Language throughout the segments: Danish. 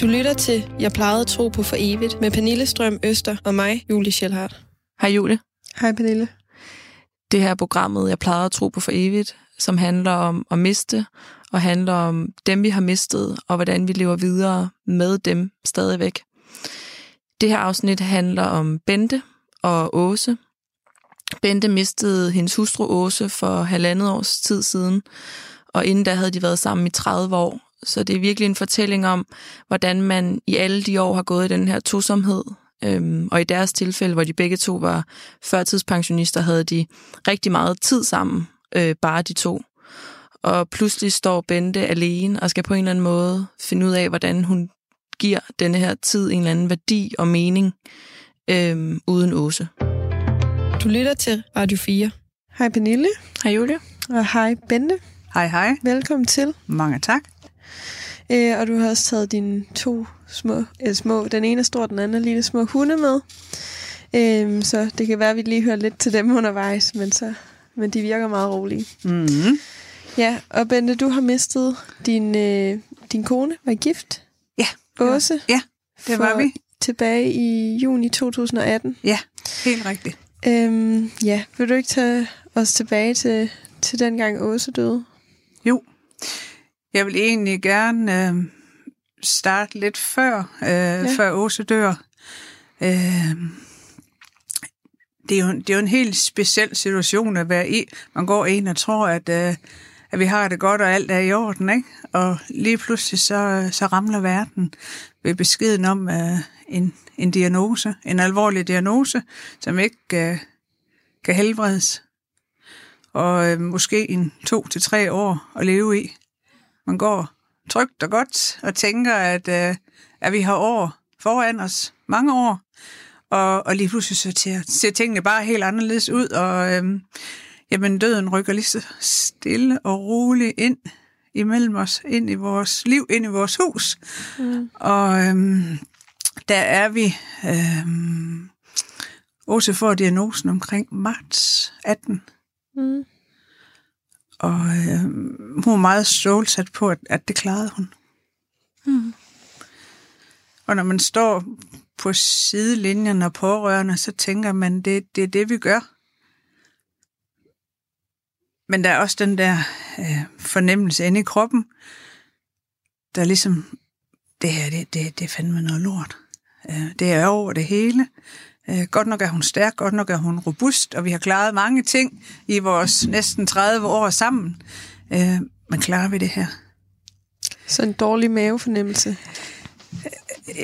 Du lytter til Jeg plejede at tro på for evigt med Pernille Strøm Øster og mig, Julie Schellhardt. Hej Julie. Hej Pernille. Det her er programmet Jeg plejede at tro på for evigt, som handler om at miste, og handler om dem, vi har mistet, og hvordan vi lever videre med dem stadigvæk. Det her afsnit handler om Bente og Åse. Bente mistede hendes hustru Åse for halvandet års tid siden, og inden da havde de været sammen i 30 år. Så det er virkelig en fortælling om, hvordan man i alle de år har gået i den her tosomhed. Øhm, og i deres tilfælde, hvor de begge to var førtidspensionister, havde de rigtig meget tid sammen, øh, bare de to. Og pludselig står Bente alene og skal på en eller anden måde finde ud af, hvordan hun giver denne her tid en eller anden værdi og mening øhm, uden Åse. Du lytter til Radio 4. Hej Pernille. Hej Julie. Og hej Bente. Hej hej. Velkommen til. Mange tak. Øh, og du har også taget dine to små, eller små, den ene er stor, den anden er lille små hunde med. Øh, så det kan være, at vi lige hører lidt til dem undervejs, men, så, men de virker meget rolige. Mm-hmm. Ja, og Bente, du har mistet din, øh, din kone, var I gift? Ja. Åse? Ja, det var vi. Tilbage i juni 2018. Ja, helt rigtigt. Øhm, ja, vil du ikke tage os tilbage til, til den gang Åse døde? Jo. Jeg vil egentlig gerne øh, starte lidt før, øh, ja. før Åse dør. Øh, det, er jo, det er jo en helt speciel situation at være i. Man går ind og tror, at, øh, at vi har det godt, og alt er i orden, ikke? Og lige pludselig så, så ramler verden ved beskeden om øh, en, en diagnose, en alvorlig diagnose, som ikke øh, kan helbredes. Og øh, måske en to til tre år at leve i. Man går trygt og godt og tænker, at, øh, at vi har år foran os, mange år, og, og lige pludselig så ser, ser tingene bare helt anderledes ud, og øh, jamen, døden rykker lige så stille og roligt ind imellem os, ind i vores liv, ind i vores hus. Mm. Og øh, der er vi... Øh, Åse får diagnosen omkring marts 18. Mm. Og øh, hun var meget stålsat på, at, at det klarede hun. Mm. Og når man står på sidelinjen og pårørende, så tænker man, det, det er det, vi gør. Men der er også den der øh, fornemmelse inde i kroppen, der er ligesom, det her, det, det, det er fandme noget lort. Øh, det er over det hele. Øh, godt nok er hun stærk, godt nok er hun robust, og vi har klaret mange ting i vores næsten 30 år sammen. Øh, men klarer vi det her? Så en dårlig mavefornemmelse?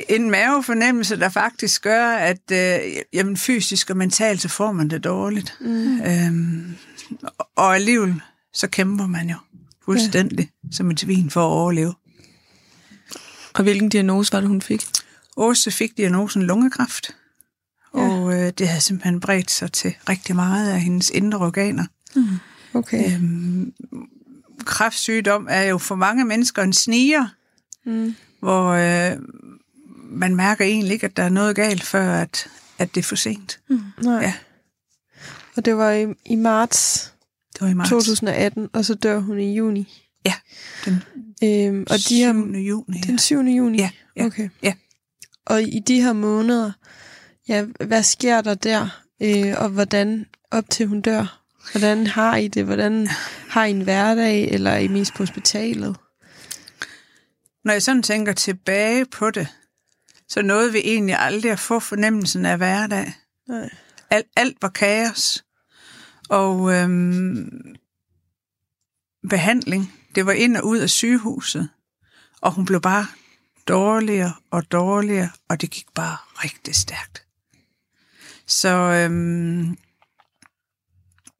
En mavefornemmelse, der faktisk gør, at øh, jamen, fysisk og mentalt, så får man det dårligt. Mm. Øhm, og alligevel, så kæmper man jo fuldstændig ja. som et svin for at overleve. Og hvilken diagnose var det, hun fik? Åse fik diagnosen lungekræft. Ja. Og øh, det havde simpelthen bredt sig til rigtig meget af hendes indre organer. Mm. Okay. Øhm, kræftsygdom er jo for mange mennesker en sniger, mm. hvor øh, man mærker egentlig ikke, at der er noget galt, før at, at det er for sent. Mm. Nej. Ja. Og det var i, i marts, det var i marts 2018, og så dør hun i juni. Ja, den øhm, og 7. de her, juni. Den 7. juni? Ja, ja, Okay. ja. Og i de her måneder, ja, hvad sker der der? Øh, og hvordan op til hun dør? Hvordan har I det? Hvordan har I en hverdag, eller er I mest på hospitalet? Når jeg sådan tænker tilbage på det, så nåede vi egentlig aldrig at få fornemmelsen af hverdag. Nej. Alt, alt var kaos. Og øhm, behandling, det var ind og ud af sygehuset. Og hun blev bare dårligere og dårligere, og det gik bare rigtig stærkt. Så øhm,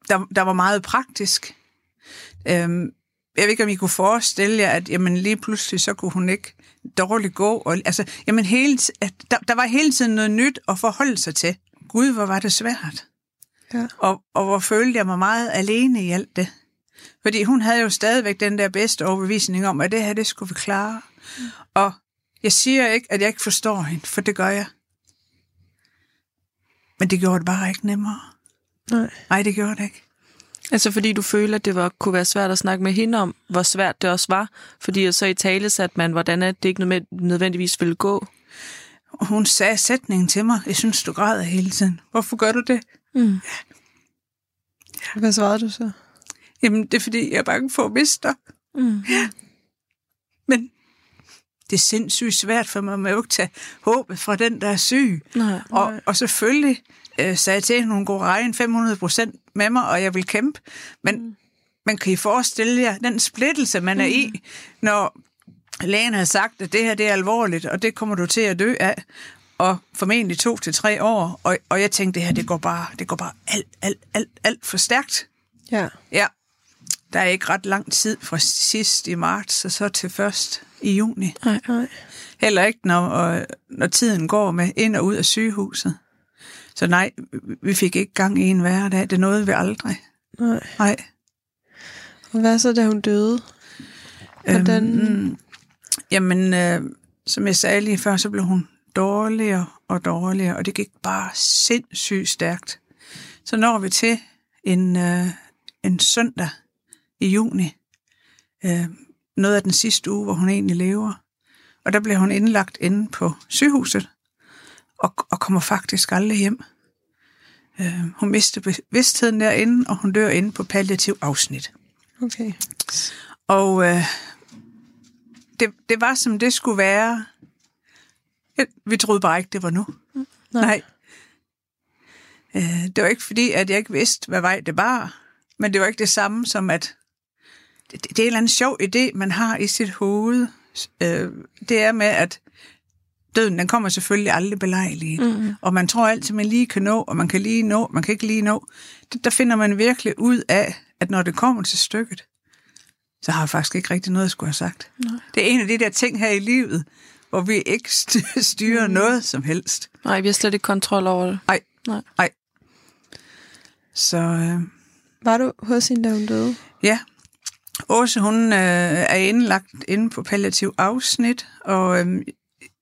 der, der var meget praktisk. Øhm, jeg ved ikke, om I kunne forestille jer, at jamen, lige pludselig så kunne hun ikke dårligt gå. Og, altså, jamen, hele, der, der var hele tiden noget nyt at forholde sig til. Gud, hvor var det svært. Ja. Og, og hvor følte jeg mig meget alene i alt det. Fordi hun havde jo stadigvæk den der bedste overbevisning om, at det her, det skulle vi klare. Mm. Og jeg siger ikke, at jeg ikke forstår hende, for det gør jeg. Men det gjorde det bare ikke nemmere. Nej. Nej, det gjorde det ikke. Altså fordi du føler, at det var, kunne være svært at snakke med hende om, hvor svært det også var, fordi så i tale satte man, hvordan det ikke nødvendigvis ville gå. Hun sagde sætningen til mig, jeg synes, du græder hele tiden. Hvorfor gør du det? Mm. Hvad svarede du så? Jamen, det er fordi, jeg er bange for at miste dig. Mm. Ja. Men det er sindssygt svært for mig med at tage håbet fra den, der er syg. Nej. Og, og selvfølgelig øh, sagde jeg til hende, hun kunne regne 500 procent med mig, og jeg vil kæmpe. Men mm. man kan I forestille jer den splittelse, man er i, når lægen har sagt, at det her det er alvorligt, og det kommer du til at dø af, og formentlig to til tre år. Og, og jeg tænkte, det her det går bare, det går bare alt, alt, alt, alt for stærkt. Ja. Ja, der er ikke ret lang tid fra sidst i marts, og så til først i juni. Nej. Nej. Heller ikke, når, og, når tiden går med ind og ud af sygehuset. Så nej, vi fik ikke gang i en hverdag. Det nåede vi aldrig. Nej. Nej. Og hvad så, da hun døde? Hvordan? Øhm, jamen, øh, som jeg sagde lige før, så blev hun dårligere og dårligere, og det gik bare sindssygt stærkt. Så når vi til en, øh, en søndag i juni, øh, noget af den sidste uge, hvor hun egentlig lever. Og der blev hun indlagt inde på sygehuset, og, og kommer faktisk aldrig hjem. Øh, hun mister bevidstheden derinde, og hun dør inde på palliativ afsnit. Okay. Og øh, det, det var, som det skulle være. Vi troede bare ikke, det var nu. Nej. Nej. Øh, det var ikke fordi, at jeg ikke vidste, hvad vej det var. Men det var ikke det samme som, at det, det er en eller anden sjov idé, man har i sit hoved. Øh, det er med, at døden, den kommer selvfølgelig aldrig belejligt. Mm. Og man tror altid, man lige kan nå, og man kan lige nå, man kan ikke lige nå. Det, der finder man virkelig ud af, at når det kommer til stykket, så har jeg faktisk ikke rigtig noget at skulle have sagt. Nej. Det er en af de der ting her i livet, hvor vi ikke st- styrer mm. noget som helst. Nej, vi har slet ikke kontrol over det. Nej. Nej. Nej. Så øh, Var du hos hende, da hun døde? ja, Åse, hun øh, er indlagt inde på palliativ afsnit, og øh,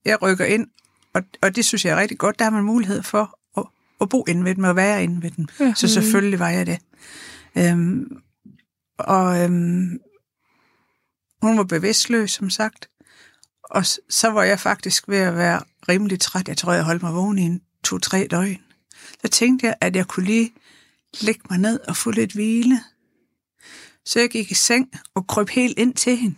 jeg rykker ind, og, og det synes jeg er rigtig godt. Der har man mulighed for at, at bo inde ved dem og være inde ved dem. Ja. Så selvfølgelig var jeg det. Øhm, og øhm, hun var bevidstløs, som sagt. Og så var jeg faktisk ved at være rimelig træt. Jeg tror, jeg holdt mig vågen i en to-tre døgn. Så tænkte jeg, at jeg kunne lige lægge mig ned og få lidt hvile. Så jeg gik i seng og krøb helt ind til hende.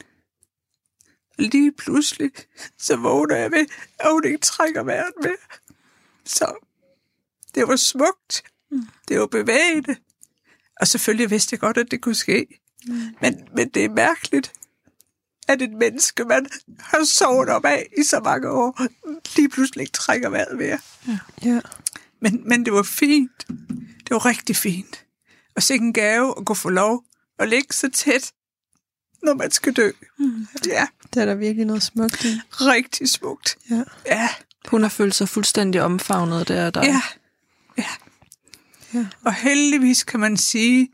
Og lige pludselig, så vågner jeg ved, at hun ikke trækker vejret mere. Så det var smukt. Det var bevægende. Og selvfølgelig vidste jeg godt, at det kunne ske. Men, men det er mærkeligt, at et menneske, man har sovet op af i så mange år, lige pludselig ikke trækker vejret mere. Ja. Men, men det var fint. Det var rigtig fint. Og se en gave at kunne få lov at ligge så tæt, når man skal dø. Mm. Ja, Det er der virkelig noget smukt i. rigtig smukt. Ja. Ja, Hun har følt sig fuldstændig omfavnet der. der. ja, ja. Ja. Og heldigvis kan man sige,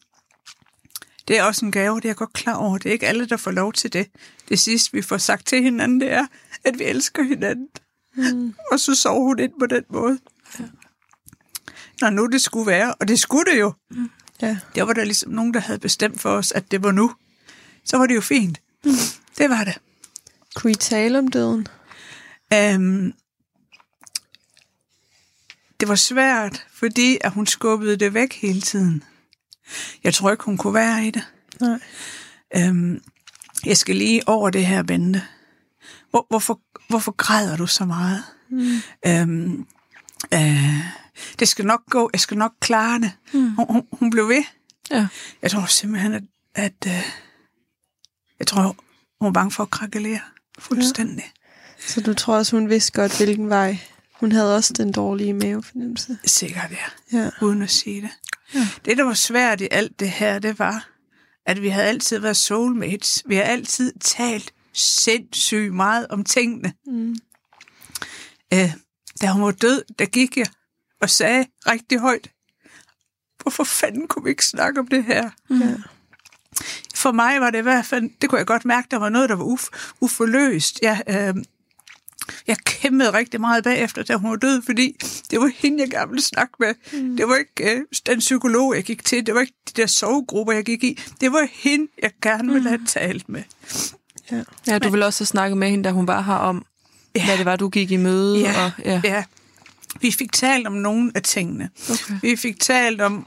det er også en gave, det er jeg godt klar over. Det er ikke alle, der får lov til det. Det sidste, vi får sagt til hinanden, det er, at vi elsker hinanden. Mm. Og så sov hun ind på den måde. Når nu det skulle være, og det skulle det jo. Ja. Der var der ligesom nogen, der havde bestemt for os, at det var nu. Så var det jo fint. Det var det. Kunne I tale om døden? Um, det var svært, fordi at hun skubbede det væk hele tiden. Jeg tror ikke, hun kunne være i det. Nej. Um, jeg skal lige over det her, Bente. Hvor, hvorfor, hvorfor græder du så meget? Mm. Um, uh, det skal nok gå, jeg skal nok klare det. Mm. Hun, hun, hun blev ved. Ja. Jeg tror simpelthen, at, at uh, jeg tror, hun var bange for at krakelere fuldstændig. Så du tror også, hun vidste godt, hvilken vej. Hun havde også den dårlige mavefornemmelse. Ja. Sikkert, ja. Ja. uden at sige det. Ja. Det, der var svært i alt det her, det var, at vi havde altid været soulmates. Vi har altid talt sindssygt meget om tingene. Mm. Øh, da hun var død, der gik jeg og sagde rigtig højt, hvorfor fanden kunne vi ikke snakke om det her? Ja. For mig var det i hvert fald, det kunne jeg godt mærke, der var noget, der var uf, uforløst. Jeg, øh, jeg kæmpede rigtig meget bagefter, da hun var død, fordi det var hende, jeg gerne ville snakke med. Mm. Det var ikke øh, den psykolog, jeg gik til. Det var ikke de der sovegrupper, jeg gik i. Det var hende, jeg gerne ville have talt med. Ja. Ja, du vil også have snakket med hende, da hun var her om, Ja. hvad det var, du gik i møde. Ja, Og, ja. ja. Vi fik talt om nogle af tingene. Okay. Vi fik talt om,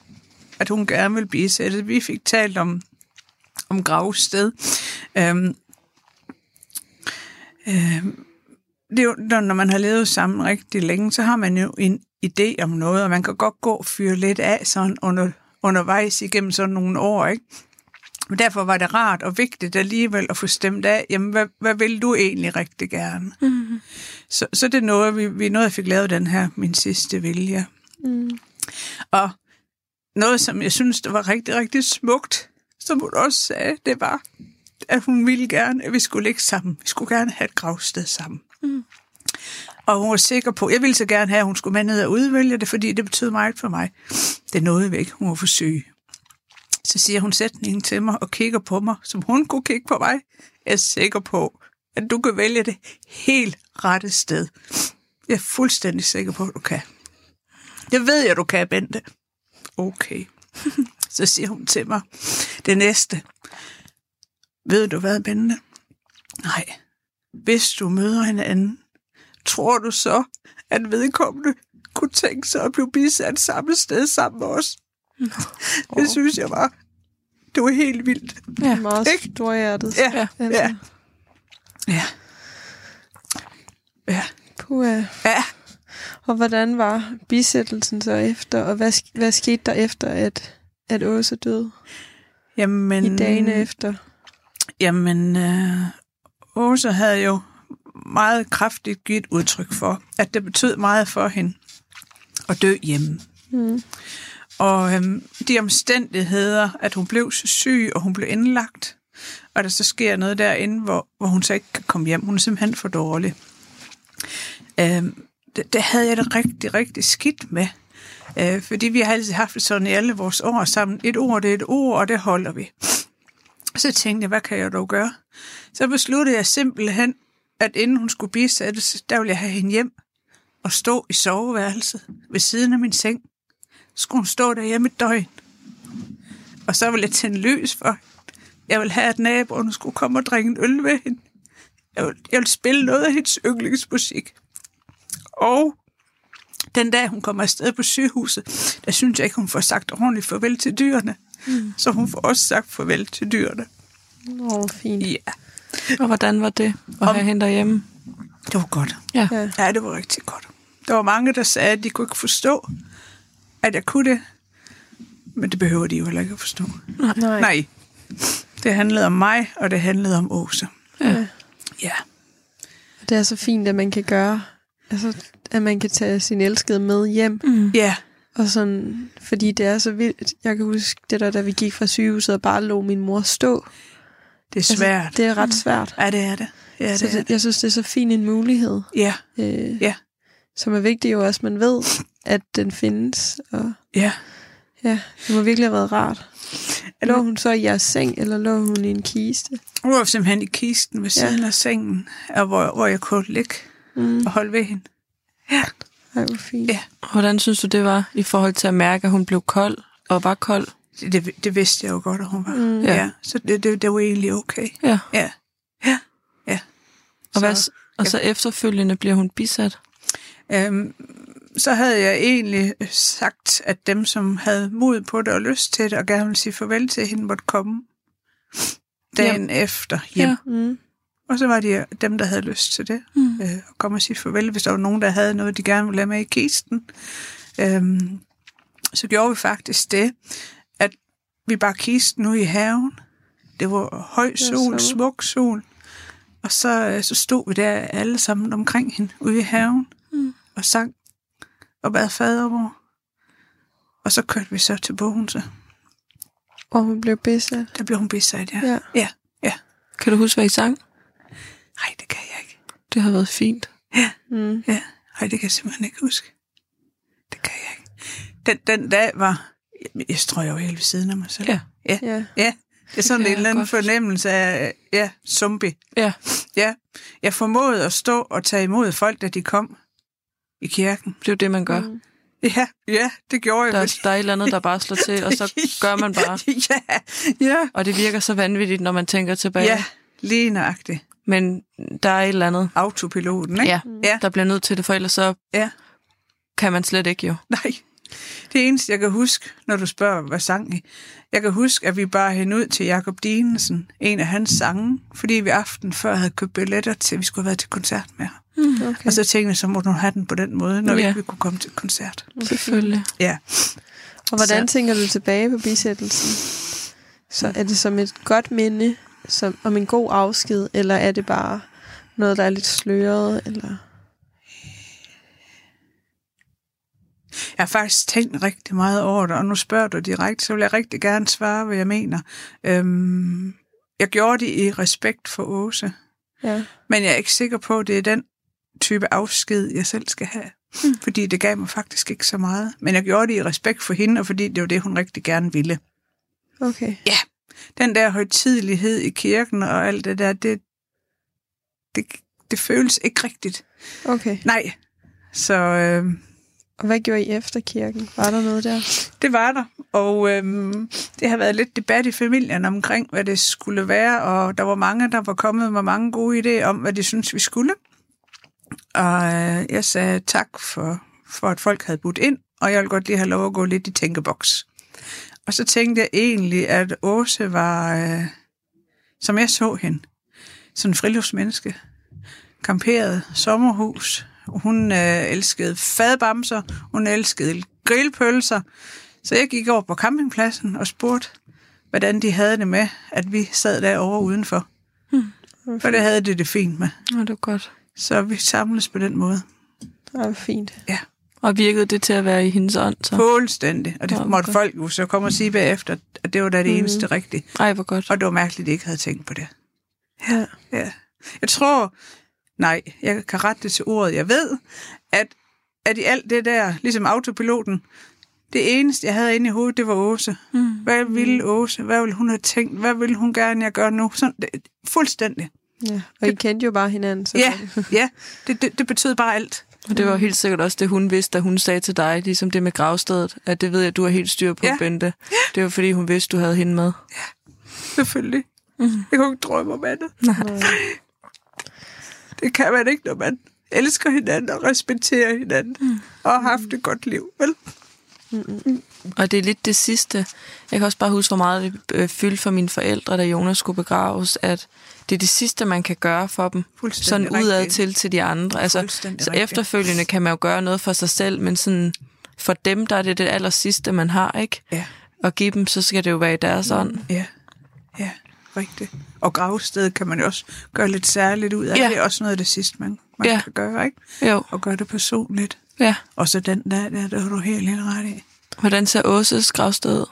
at hun gerne ville bisætte. Vi fik talt om, om gravsted. Øhm, øhm, det er jo, når når man har levet sammen rigtig længe, så har man jo en idé om noget, og man kan godt gå og fyre lidt af sådan under, undervejs igennem sådan nogle år, ikke? Men derfor var det rart og vigtigt alligevel at få stemt af, jamen, hvad, hvad vil du egentlig rigtig gerne? Mm-hmm. Så, så det er noget, vi, vi noget, jeg fik lavet den her, min sidste vilje. Mm. Og noget, som jeg synes, der var rigtig, rigtig smukt, som hun også sagde, det var, at hun ville gerne, at vi skulle ligge sammen. Vi skulle gerne have et gravsted sammen. Mm. Og hun var sikker på, jeg ville så gerne have, at hun skulle med ned og udvælge det, fordi det betød meget for mig. Det nåede vi ikke. Hun var for syg. Så siger hun sætningen til mig og kigger på mig, som hun kunne kigge på mig. Jeg er sikker på, at du kan vælge det helt rette sted. Jeg er fuldstændig sikker på, at du kan. Det ved jeg, du kan, Bente. Okay. Så siger hun til mig, det næste. Ved du hvad, Bente? Nej. Hvis du møder en anden, tror du så, at vedkommende kunne tænke sig at blive bisat samme sted sammen med os? Det synes jeg var, det var helt vildt. Ja. Meget Ikke? storhjertet. Ja, Ja. ja. Ja. Ja. Puh, Ja. Og hvordan var bisættelsen så efter, og hvad, hvad skete der efter, at, at Åse døde? Jamen, I dagene efter? Jamen, øh, Åse havde jo meget kraftigt givet udtryk for, at det betød meget for hende at dø hjemme. Mm. Og øhm, de omstændigheder, at hun blev så syg, og hun blev indlagt, og der så sker noget derinde, hvor, hvor hun så ikke kan komme hjem. Hun er simpelthen for dårlig. Øhm, det, det havde jeg det rigtig, rigtig skidt med. Øh, fordi vi har altid haft det sådan i alle vores år sammen. Et ord, det er et ord, og det holder vi. Så tænkte jeg, hvad kan jeg dog gøre? Så besluttede jeg simpelthen, at inden hun skulle bisættes, der ville jeg have hende hjem og stå i soveværelset ved siden af min seng. Så skulle hun stå derhjemme et døgn. Og så ville jeg tænde lys for hende. Jeg ville have, at naboerne skulle komme og drikke en øl med hende. Jeg ville, jeg ville spille noget af hendes yndlingsmusik. Og den dag, hun kommer afsted på sygehuset, der synes jeg ikke, hun får sagt ordentligt farvel til dyrene. Mm. Så hun får også sagt farvel til dyrene. Åh, fint. Ja, Og hvordan var det at Om- have hende derhjemme? det var godt. Ja. Ja. Ja, det var rigtig godt. Der var mange, der sagde, at de kunne ikke forstå, at jeg kunne det. Men det behøver de jo heller ikke at forstå. Nej. Nej. Det handlede om mig, og det handlede om Åse. Ja. Ja. Det er så fint, at man kan gøre, altså, at man kan tage sin elskede med hjem. Mm. Ja, Og sådan, fordi det er så vildt. Jeg kan huske det der, da vi gik fra sygehuset og bare lå min mor stå. det er svært. Altså, det er ret svært. Ja, det er det. Ja, så det er det, det. jeg synes, det er så fin en mulighed. Ja, Øh, Ja. Som er vigtigt jo også, at man ved, at den findes. Og ja. ja, det må virkelig have været rart. Lå hun så i jeres seng, eller lå hun i en kiste? Hun var simpelthen i kisten ved siden af sengen, og hvor, hvor jeg kunne ligge Mm. og holde ved hende. Ja, Ej, hvor fint. Ja. Hvordan synes du, det var i forhold til at mærke, at hun blev kold og var kold? det, det, det vidste jeg jo godt, at hun var. Mm. Ja. Ja. Så det, det, det var egentlig okay. Ja. Ja, ja, ja. Og, hvad, Så- og så efterfølgende bliver hun bisat? Øhm, så havde jeg egentlig sagt, at dem, som havde mod på det og lyst til det, og gerne ville sige farvel til hende, måtte komme dagen hjem. efter hjem. Ja. Ja. Mm. Og så var det dem, der havde lyst til det, Mm. øh, at komme og sige farvel, hvis der var nogen, der havde noget, de gerne ville have med i kisten. Øhm, så gjorde vi faktisk det, at vi bare kisten ud i haven. Det var høj sol, smuk sol. Og så, øh, så stod vi der alle sammen omkring hende ude i haven Mm. og sang og bad fadervor. Og så kørte vi så til Bogense. Og hun blev besat. Der blev hun besat, ja. Ja. Ja, ja. Kan du huske, hvad I sang? Nej, det kan jeg ikke. Det har været fint. Mm. Ja, nej, det kan jeg simpelthen ikke huske. Det kan jeg ikke. Den, den dag var... Jeg tror, jeg var helt ved siden af mig selv. Ja. Ja, Ja. ja. Det er sådan kan en eller anden godt fornemmelse af, ja, zombie. Ja. Ja, jeg formåede at stå og tage imod folk, da de kom i kirken. Det er jo det, man gør. Mm. Ja, ja, det gjorde jeg. Der, der er et eller andet, der bare slår til, og så gør man bare. ja, ja, Og det virker så vanvittigt, når man tænker tilbage. ja, lige nøjagtigt. Men der er et eller andet, Autopiloten, ikke? ja, Ja. der bliver nødt til det, for ellers så ja. kan man slet ikke jo. Nej. Det eneste, jeg kan huske, når du spørger, hvad sang I, jeg kan huske, at vi bare hen ud til Jakob Dinesen, en af hans sange, fordi vi aften før havde købt billetter til, at vi skulle have været til koncert med ham. Okay. Og så tænkte jeg, så må du have den på den måde, når vi Ja. ikke ville kunne komme til koncert. Selvfølgelig. Ja. Og hvordan Så- tænker du tilbage på bisættelsen? Så er det som et godt minde, som, om en god afsked, eller er det bare noget, der er lidt sløret? Eller? Jeg har faktisk tænkt rigtig meget over det, og nu spørger du direkte, så vil jeg rigtig gerne svare, hvad jeg mener. Øhm, jeg gjorde det i respekt for Åse, Ja. men jeg er ikke sikker på, at det er den type afsked, jeg selv skal have. Hmm. Fordi det gav mig faktisk ikke så meget. Men jeg gjorde det i respekt for hende, og fordi det var det, hun rigtig gerne ville. Okay. Den der højtidelighed i kirken og alt det der, det, det, det føles ikke rigtigt. Okay. Nej. Så øh, og hvad gjorde I efter kirken? Var der noget der? det var der. Og øhm, det har været lidt debat i familien omkring, hvad det skulle være. Og der var mange, der var kommet med mange gode idéer om, hvad de synes vi skulle. Og øh, jeg sagde tak for, for, at folk havde budt ind, og jeg ville godt lige have lov at gå lidt i tænkeboks. Og så tænkte jeg egentlig, at Åse var, øh, som jeg så hende, sådan en friluftsmenneske. Kamperet, sommerhus. Hun øh, elskede fadbamser, hun elskede grillpølser. Så jeg gik over på campingpladsen og spurgte, hvordan de havde det med, at vi sad derovre udenfor. For det havde det det fint med. Nå, det var godt. Så vi samles på den måde. Det var fint. Ja, Og virkede det til at være i hendes ånd, så? fuldstændig. Og det Nå, måtte godt. folk jo så komme og sige bagefter, at det var da det eneste rigtige. Ej, hvor godt. Og det var mærkeligt, at de ikke havde tænkt på det. Ja. Ja. Jeg tror, nej, jeg kan rette det til ordet, jeg ved, at, at i alt det der, ligesom autopiloten, det eneste, jeg havde inde i hovedet, det var Åse. Mm. Hvad ville Åse? Hvad ville hun have tænkt? Hvad ville hun gerne, jeg gør nu? Sådan, det, fuldstændig. ja. Og I kendte jo bare hinanden. Så Ja, ja. Det, det, det betød bare alt. Og det var helt sikkert også det, hun vidste, da hun sagde til dig, ligesom det med gravstedet, at det ved jeg, du har helt styr på, Ja. ja. Bente. Det var fordi, hun vidste, du havde hende med. Selvfølgelig. Mm. Jeg kunne ikke drømme om andet. Nej. Det kan man ikke, når man elsker hinanden og respekterer hinanden mm. og har haft et godt liv. Vel? Og det er lidt det sidste. Jeg kan også bare huske, hvor meget det øh, fyldte for mine forældre, da Jonas skulle begraves, at det er det sidste, man kan gøre for dem. Sådan udad rigtigt. til til de andre. Altså, så rigtigt. efterfølgende kan man jo gøre noget for sig selv, men sådan, for dem, der er det det aller sidste, man har, ikke? Ja. Og give dem, så skal det jo være i deres ånd. Ja, rigtigt. Og gravstedet kan man jo også gøre lidt særligt ud af. Ja. Det er også noget af det sidste, man, man Ja. kan gøre, ikke? Jo, Og gøre det personligt. ja. Og så den der, der, der har du helt, helt ret i. Hvordan ser Åses gravsted ud?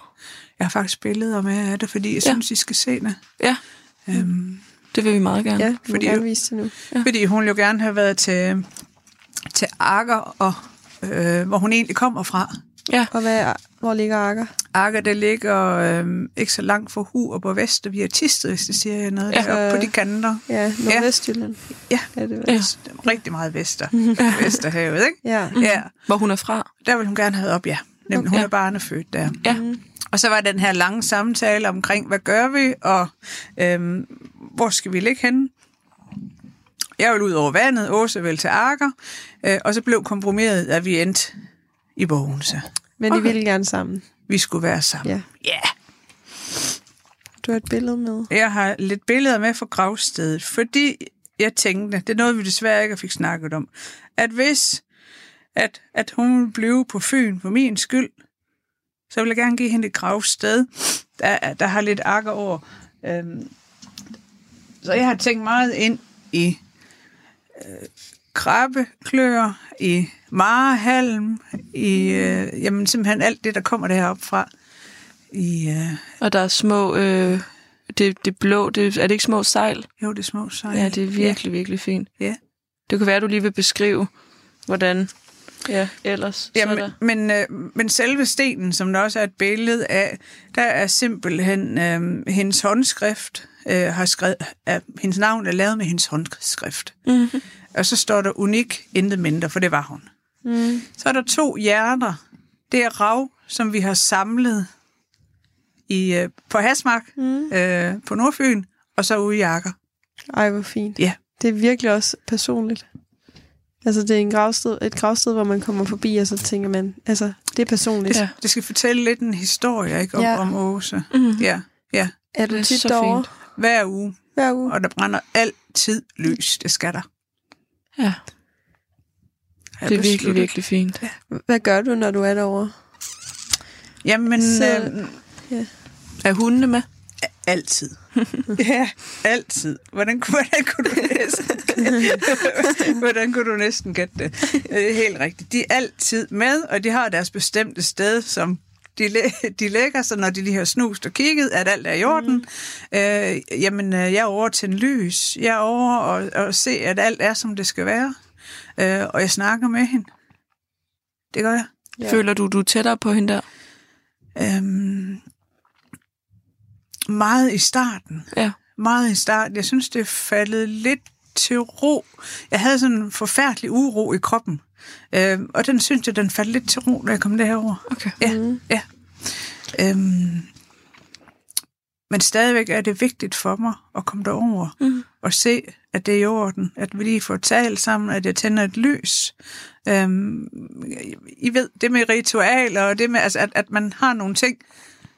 Jeg har faktisk billeder med af det, fordi jeg Ja. synes, I skal se det. Ja, Øhm, det vil vi meget gerne. Ja, Fordi gerne vise det nu. ja. Fordi hun jo gerne have været til, til Akker, og, øh, hvor hun egentlig kommer fra. Ja. Og hvad hvor ligger Akker? Akker, det ligger øh, ikke så langt fra Hu og på Vester. Vi er tistet, hvis det siger jeg noget. Ja. Ja. Deroppe på de kanter. Ja, Nordvestjylland. Ja, Er det vel? Ja. ja. rigtig meget Vester. Vesterhavet, ikke? Ja. Ja, Hvor hun er fra. der vil hun gerne have op, ja. Nemlig, hun Ja. er barnefødt der. Ja. Og så var den her lange samtale omkring, hvad gør vi, og øhm, hvor skal vi ligge henne? Jeg vil ud over vandet, Åse vil til Akker, øh, og så blev kompromiset, at vi endte i Bogense. Men Okay. ville gerne sammen. Vi skulle være sammen. Ja. Ja. Du har et billede med. Jeg har lidt billeder med fra gravstedet, fordi jeg tænkte, det er noget, vi desværre ikke fik snakket om, at hvis at, at hun ville blive på Fyn for min skyld, så vil jeg gerne give hende et gravsted, der, der har lidt akker over. Øhm, så jeg har tænkt meget ind i øh, krabbeklør, i marehalm, i øh, jamen, simpelthen alt det, der kommer deroppe fra. I, øh, Og der er små... Øh, det, det blå, det, er det ikke små sejl? jo, det er små sejl. Ja, det er virkelig, virkelig fint. Ja. Det kan være, du lige vil beskrive, hvordan... Ja, ellers. Ja, men, men, øh, men selve stenen, som der også er et billede af, der er simpelthen øh, hendes håndskrift, øh, har skrevet, at hendes navn er lavet med hendes håndskrift. Mm-hmm. Og så står der unik, intet mindre, for det var hun. Mm. Så er der to hjerter. Det er rav, som vi har samlet i, øh, på Hasmark, Mm. øh, på Nordfyn, og så ude i Jakker. Ej, hvor fint. Ja. Det er virkelig også personligt. Altså, det er en gravsted, et gravsted, hvor man kommer forbi, og så tænker man, altså, det er personligt. Ja. Det skal fortælle lidt en historie ikke, om, Ja. om Åse. Mm. Ja, ja. Er du Det tit så derovre fint. Hver uge. hver uge? Og der brænder altid lys. Det skal der. Ja, Jeg det er virkelig, virkelig fint. Hvad gør du, når du er derovre? Jamen, Så- øh, Er hundene med? altid. ja, altid. Hvordan, kunne- hvordan kunne du næsten Hvordan kunne du næsten gætte det? Er helt rigtigt. De er altid med, og de har deres bestemte sted, som de, læ- de lægger sig, når de lige har snust og kigget, at alt er i orden. Mm. Øh, jamen, øh, jeg er over til en lys. Jeg er over og, og se, at alt er, som det skal være. Øh, og jeg snakker med hende. Det gør jeg. Ja. Føler du, du er tættere på hende der? Øhm, meget i starten. Ja. Meget i starten. Jeg synes, det er faldet lidt til ro. Jeg havde sådan en forfærdelig uro i kroppen. Øhm, og den synes jeg, den faldt lidt til ro, da jeg kom derover. Okay. Ja, Mm. ja. Øhm, men stadigvæk er det vigtigt for mig at komme derover Mm. og se, at det er i orden, at vi lige får talt sammen, at jeg tænder et lys. Øhm, I ved, det med ritualer, og det med, altså, at, at man har nogle ting,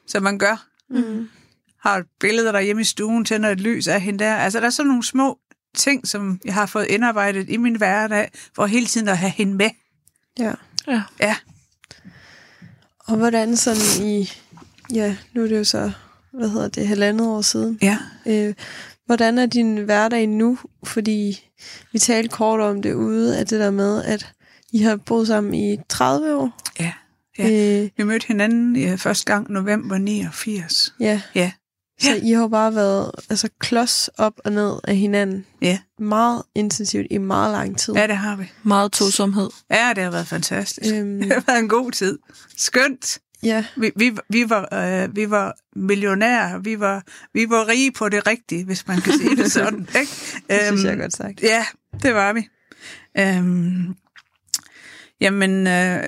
som man gør. Mm. Har et billede derhjemme i stuen, tænder et lys af hende der. Altså, der er sådan nogle små ting, som jeg har fået indarbejdet i min hverdag, for hele tiden at have hende med. Ja. Ja. Ja. Og hvordan sådan i, ja, nu er det jo så, hvad hedder det, halvandet år siden. Ja. Øh, hvordan er din hverdag nu? Fordi vi talte kort om det ude, at det der med, at I har boet sammen i 30 år. Ja. Ja. Øh, Vi mødte hinanden ja, første gang november 89. ja. Ja. Så Ja. I har bare været altså, klods op og ned af hinanden. Ja. Meget intensivt i meget lang tid. Ja, det har vi. Meget tosomhed. Ja, det har været fantastisk. Øhm, Det har været en god tid. Skønt. Ja. Vi, vi, vi, var, øh, vi var millionærer. Vi var, vi var rige på det rigtige, hvis man kan sige det sådan. Ikke? Det synes jeg er Øhm, godt sagt. Ja, det var vi. Øhm, jamen, øh,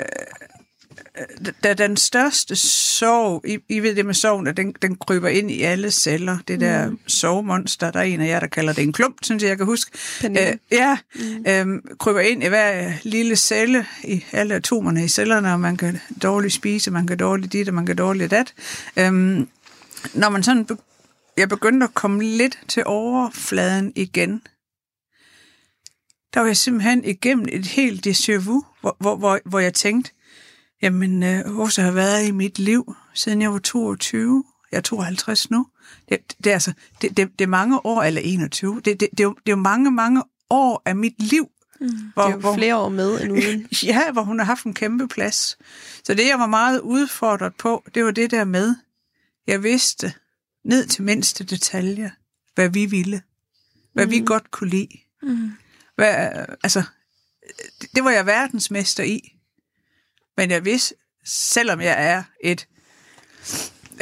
da den største sorg, I, I ved det med sorgen, at den, den kryber ind i alle celler. Det der mm. sovemonster, der er en af jer, der kalder det en klump, synes jeg, jeg kan huske. Pernille. Øh, ja, mm. øhm, kryber ind i hver lille celle, i alle atomerne i cellerne, og man kan dårligt spise, man kan dårligt dit, og man kan dårligt dat. Øhm, når man sådan, be- jeg begyndte at komme lidt til overfladen igen, der var jeg simpelthen igennem et helt déjà vu, hvor, hvor, hvor, hvor jeg tænkte, jamen, øh, Åsa har været i mit liv, siden jeg var 22. Jeg er 52 nu. Det, det, er, altså, det, det, det er mange år, eller 21. Det, det, det, er jo, det er jo mange, mange år af mit liv. Mm. Hvor, Det er jo flere år med end uden. Ja, hvor hun har haft en kæmpe plads. Så det, jeg var meget udfordret på, det var det der med, jeg vidste ned til mindste detalje, hvad vi ville. Hvad mm. vi godt kunne lide. Mm. Hvad, altså, det, det var jeg verdensmester i. Men jeg vidste, selvom jeg er et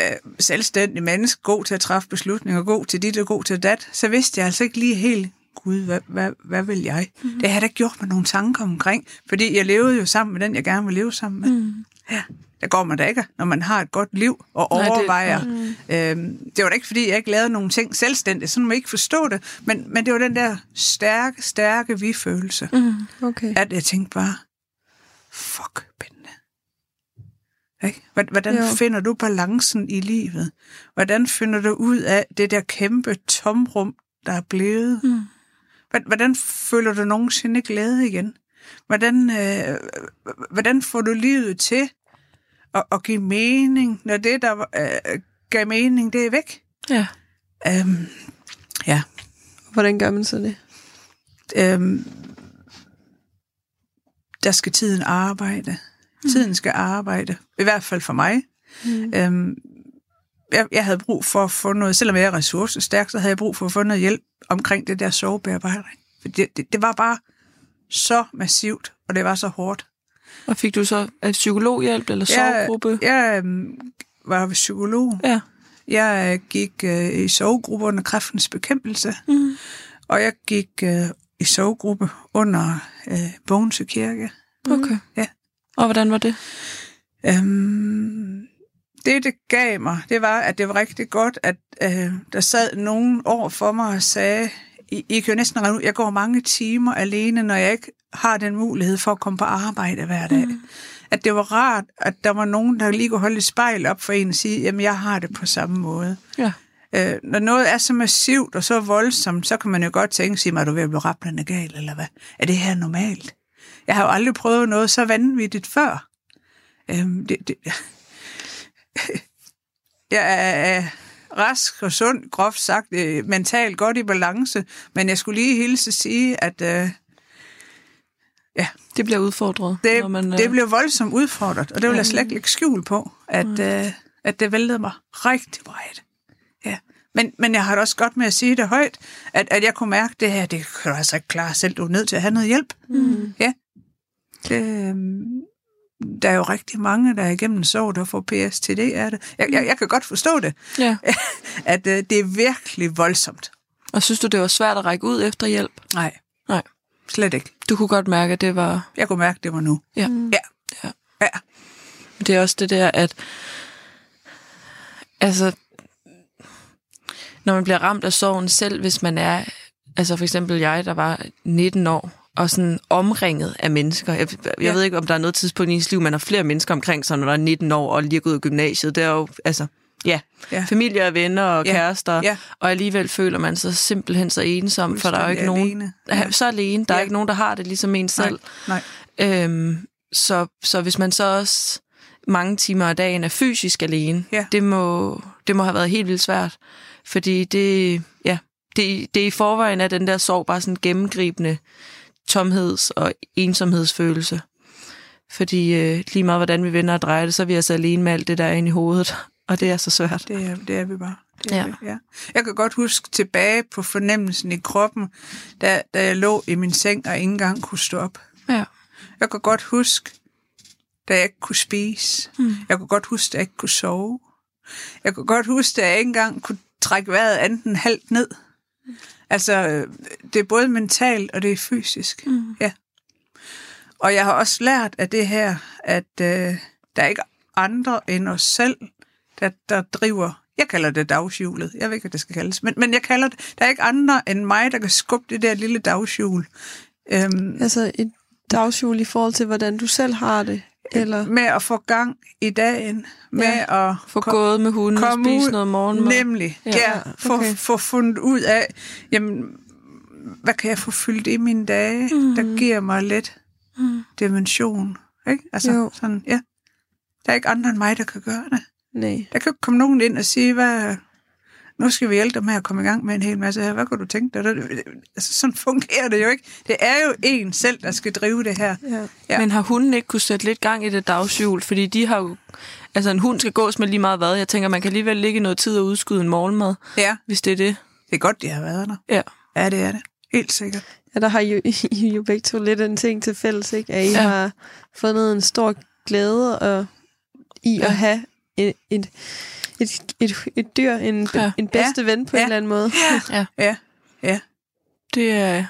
øh, selvstændigt menneske, god til at træffe beslutninger, god til dit og god til dat, så vidste jeg altså ikke lige helt, gud, hvad, hvad, hvad vil jeg? Mm. Det har jeg da gjort mig nogle tanker omkring, fordi jeg levede jo sammen med den, jeg gerne vil leve sammen med. Mm. Ja, der går man da ikke, når man har et godt liv og Nej, det- overvejer. Det, øhm, det var da ikke, fordi jeg ikke lavede nogle ting selvstændigt, sådan må jeg ikke forstå det, men, men det var den der stærke, stærke vi-følelse, Mm. Okay. at jeg tænkte bare, fuck. Ikke? Hvordan Jo. finder du balancen i livet? Hvordan finder du ud af det der kæmpe tomrum, der er blevet? Mm. Hvordan føler du nogensinde glæde igen? Hvordan, øh, hvordan får du livet til at, at give mening, når det, der øh, gav mening, det er væk? Ja. Øhm, ja. Hvordan gør man så det? Øhm, der skal tiden arbejde. Tiden skal arbejde. I hvert fald for mig. Mm. Øhm, jeg, jeg havde brug for at få noget, selvom jeg er ressourcestærk, så havde jeg brug for at få noget hjælp omkring det der sovebearbejdning. For det, det, det var bare så massivt, og det var så hårdt. Og fik du så et psykologhjælp eller Jeg, sovegruppe? jeg øhm, var psykolog Ja. Jeg øh, gik øh, i sovegruppe under kræftens bekæmpelse, Mm. og jeg gik øh, i sovegruppe under øh, Bogense Kirke. Okay. Ja. Og hvordan var det? Øhm, det, det gav mig, det var, at det var rigtig godt, at øh, der sad nogen over for mig og sagde, I, I kan jo næsten regne ud, jeg går mange timer alene, når jeg ikke har den mulighed for at komme på arbejde hver dag. Mm. At det var rart, at der var nogen, der lige kunne holde et spejl op for en og sige, jamen jeg har det på samme måde. Ja. Øh, når noget er så massivt og så voldsomt, så kan man jo godt tænke, sig er du ved at blive rappelende gal, eller hvad? Er det her normalt? Jeg har jo aldrig prøvet noget så vanvittigt før. Øhm, det, det, jeg er rask og sund, groft sagt, øh, mentalt godt i balance, men jeg skulle lige hilse sige, at øh, Det bliver udfordret. det, når man, øh, det blev voldsomt udfordret, og det vil jeg slet ikke lægge skjul på, at, øh, at det væltede mig rigtig bredt. Ja. Men, men jeg har det også godt med at sige det højt, at, at jeg kunne mærke, det her, det kan du altså ikke klare selv, du er nødt til at have noget hjælp. Mm. Ja. Det, øhm, der er jo rigtig mange, der er igennem sorg, der får PSTD af det. Jeg, jeg, jeg kan godt forstå det, Ja. at øh, det er virkelig voldsomt. Og synes du, det var svært at række ud efter hjælp? Nej. Nej. Slet ikke. Du kunne godt mærke, at det var... Jeg kunne mærke, det var nu. Ja. Ja. Ja. Ja. Det er også det der, at... Altså... Når man bliver ramt af sorgen selv, hvis man er... Altså for eksempel jeg, der var 19 år, og sådan omringet af mennesker. Jeg, jeg Ja. ved ikke, om der er noget tidspunkt i ens liv, man har flere mennesker omkring sig, når der er 19 år og lige er gået i gymnasiet. Det er jo, altså, ja, Ja. familie og venner og Ja. kærester, Ja. og alligevel føler man sig simpelthen så ensom, for der er jo ikke Fuldstændig nogen... alene. Ja. Så alene. Der er Ja. ikke nogen, der har det ligesom en selv. Nej. Øhm, så, så hvis man så også mange timer af dagen er fysisk alene, Ja. det, må, det må have været helt vildt svært. Fordi det, ja, det, det er i forvejen af den der sorg bare sådan en gennemgribende tomheds- og ensomhedsfølelse. Fordi øh, lige meget hvordan vi vender og drejer det, så er vi altså alene med alt det, der er inde i hovedet. Og det er så svært. Det er, det er vi bare. Det er Ja. vi, ja. Jeg kan godt huske tilbage på fornemmelsen i kroppen, da, da jeg lå i min seng og ikke engang kunne stå op. Ja. Jeg kan godt huske, da jeg ikke kunne spise. Mm. Jeg kunne godt huske, da jeg ikke kunne sove. Jeg kunne godt huske, da jeg ikke engang kunne trække vejret andet end halvt ned. Altså, øh, det er både mentalt og det er fysisk. Mm. Ja. Og jeg har også lært af det her, at øh, der er ikke andre end os selv, der, der driver, jeg kalder det dagshjulet, jeg ved ikke, hvad det skal kaldes, men, men jeg kalder det, der er ikke andre end mig, der kan skubbe det der lille dagshjul. Øhm, Altså et dagshjul i forhold til, hvordan du selv har det? Eller? med at få gang i dagen, med Ja. at Få ko- gået med hunden og spise ud, noget morgenmad. Nemlig, Ja. ja. få, Okay. okay. få fundet ud af, jamen, hvad kan jeg få fyldt i mine dage, mm. der giver mig lidt Mm. dimension. Ikke? Altså, Jo. sådan, ja. Der er ikke andre end mig, der kan gøre det. Nej. Der kan jo komme nogen ind og sige, hvad, nu skal vi hjælpe dig med at komme i gang med en hel masse her. Hvad kunne du tænke dig? Altså, sådan fungerer det jo ikke. Det er jo en selv, der skal drive det her. Ja. Ja. Men har hunden ikke kunne sætte lidt gang i det dagshjul? Fordi de har jo... Altså, en hund skal gås med lige meget hvad. Jeg tænker, man kan alligevel ligge noget tid og udskyde en morgenmad, Ja, hvis det er det. det er godt, de har været der. Ja. Ja, det er det. Helt sikkert. Ja, der har jo, I jo begge to lidt en ting til fælles, ikke? At I ja. har fundet en stor glæde og, i Ja. at have et, et, et, et, et dyr, en, Ja. ja. en bedste ja. ven på Ja. en eller anden måde. Ja. Ja, ja. Det er...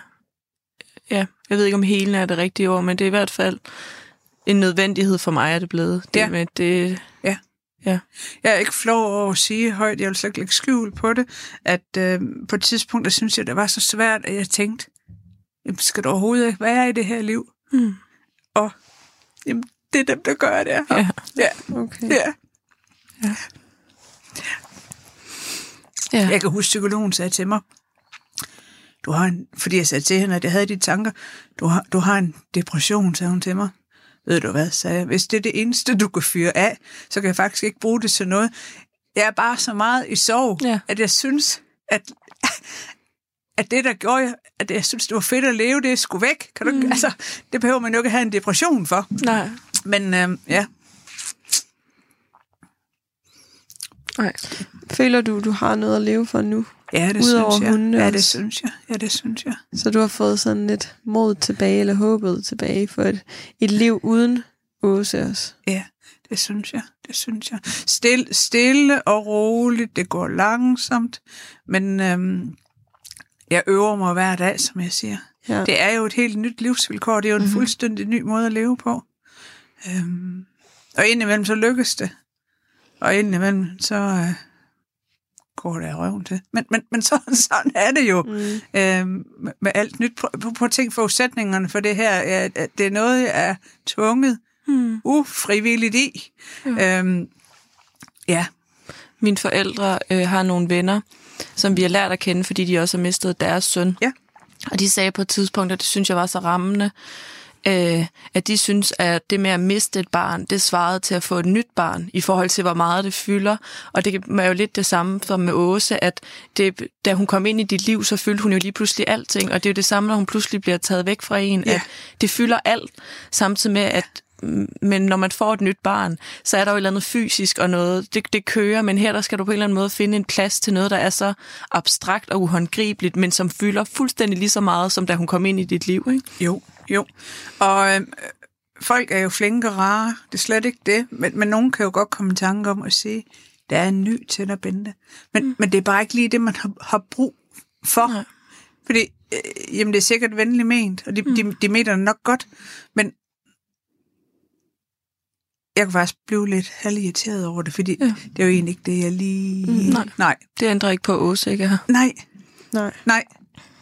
Ja, jeg ved ikke, om helen er det rigtige ord, men det er i hvert fald en nødvendighed for mig, er det blevet. Det Ja. med det... Jeg er ikke flov over at sige højt, jeg vil slet ikke lægge skjul på det, at øh, på et tidspunkt, der synes jeg, det var så svært, at jeg tænkte, jamen, skal du overhovedet ikke være i det her liv? Mm. Og jamen, det er dem, der gør det her. Ja. Ja, Okay. ja. Ja. Jeg kan huske, psykologen sagde til mig, du har en, fordi jeg sagde til hende, at jeg havde de tanker, du har, du har en depression, sagde hun til mig. Ved du hvad, sagde jeg, hvis det er det eneste, du kan fyre af, så kan jeg faktisk ikke bruge det til noget. Jeg er bare så meget i sorg, Ja. at jeg synes, at, at det, der gjorde at jeg synes, det var fedt at leve, det skulle væk. Kan du, mm. altså, det behøver man jo ikke have en depression for. Nej. Men øh, ja, Nej. Føler du, du har noget at leve for nu? ja det Udover synes jeg. hundene Ja, det synes jeg. Ja, det synes jeg. Så du har fået sådan lidt mod tilbage, eller håbet tilbage for et, et liv uden Åse også? Ja, det synes jeg. Det synes jeg. Stille, stille og roligt. Det går langsomt. Men øhm, jeg øver mig hver dag, som jeg siger. Ja. Det er jo et helt nyt livsvilkår. Det er jo en mm-hmm. fuldstændig ny måde at leve på. Øhm, og indimellem så lykkes det. Og indimellem så øh, går det af røven til. Men, men, men så, sådan er det jo mm. øhm, med, med alt nyt. Prøv, prøv, prøv at tænke forudsætningerne for det her. At det er noget, jeg er tvunget mm. ufrivilligt i. Ja. Øhm, ja. Mine forældre øh, har nogle venner, som vi har lært at kende, fordi de også har mistet deres søn. Ja. Og de sagde på et tidspunkt, at det synes jeg var så rammende, øh, at de synes, at det med at miste et barn, det svarede til at få et nyt barn, i forhold til, hvor meget det fylder. Og det er jo lidt det samme som med Åse, at det, da hun kom ind i dit liv, så fyldte hun jo lige pludselig alting. Og det er jo det samme, når hun pludselig bliver taget væk fra en, Ja. at det fylder alt, samtidig med, at men når man får et nyt barn, så er der jo et eller andet fysisk og noget, det, det kører, men her der skal du på en eller anden måde finde en plads til noget, der er så abstrakt og uhåndgribeligt, men som fylder fuldstændig lige så meget, som da hun kom ind i dit liv, ikke? Jo, jo. Og øh, folk er jo flinke og rare. Det er slet ikke det. Men, men nogen kan jo godt komme i tanke om at sige, der er en ny til dig, Bente. Men, mm. men det er bare ikke lige det, man har, har brug for. Nej. Fordi, øh, jamen det er sikkert venligt ment, og de, mm. de, de mener det nok godt, men jeg kan faktisk blive lidt halvirriteret over det, fordi ja. det er jo egentlig ikke det, jeg lige... Mm, nej. nej. Det ændrer ikke på Åse, ikke? her. Nej, Nej. nej,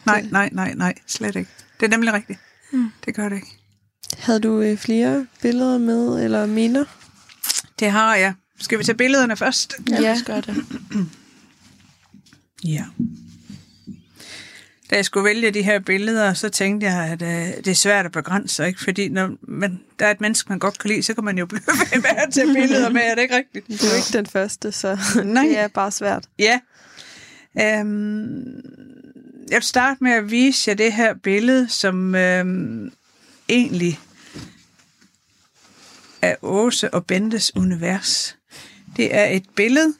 nej, nej, nej, nej, slet ikke. Det er nemlig rigtigt. Mm. Det gør det ikke. Havde du øh, flere billeder med, eller minder? Det har jeg. Skal vi tage billederne først? Ja, os gøre det. Ja. Da jeg skulle vælge de her billeder, så tænkte jeg, at øh, det er svært at begrænse sig, ikke? Fordi når man, der er et menneske, man godt kan lide, så kan man jo blive ved med at tage billeder med, er det ikke rigtigt? Du er ikke den første, så Nej. det er bare svært. Ja. Øhm, jeg vil starte med at vise jer det her billede, som øhm, egentlig er Åse og Bentes univers. Det er et billede,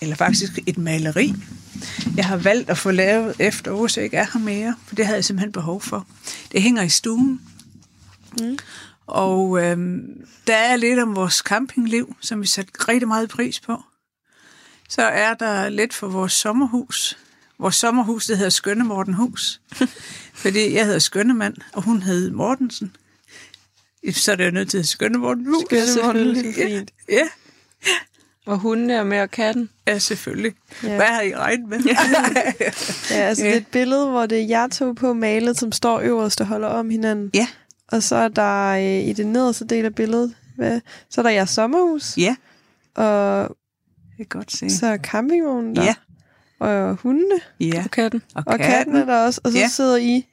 eller faktisk et maleri, jeg har valgt at få lavet efter Åse ikke er her mere, for det havde jeg simpelthen behov for. Det hænger i stuen, Mm. og øhm, der er lidt om vores campingliv, som vi sætter rigtig meget pris på. Så er der lidt for vores sommerhus. Vores sommerhus, det hedder Skønne Mortenhus. fordi jeg hedder Skønnemand, og hun hed Mortensen. Så er det jo nødt til at Skønne Mortenhus. Skønne Mortenhus, Ja, fint. ja, Og hunden er med og katten. ja, selvfølgelig. Ja. Hvad har I regnet med? Ja, altså det er et billede, hvor det er jer to på malet, som står øverst og holder om hinanden. ja, Og så er der øh, i det nederste del af billedet, hvad, så er der jeres sommerhus, ja, og kan godt se. så er campingvognen der, Ja. og hundene, Ja, Og katten. og katten er der også, og så Ja. sidder I,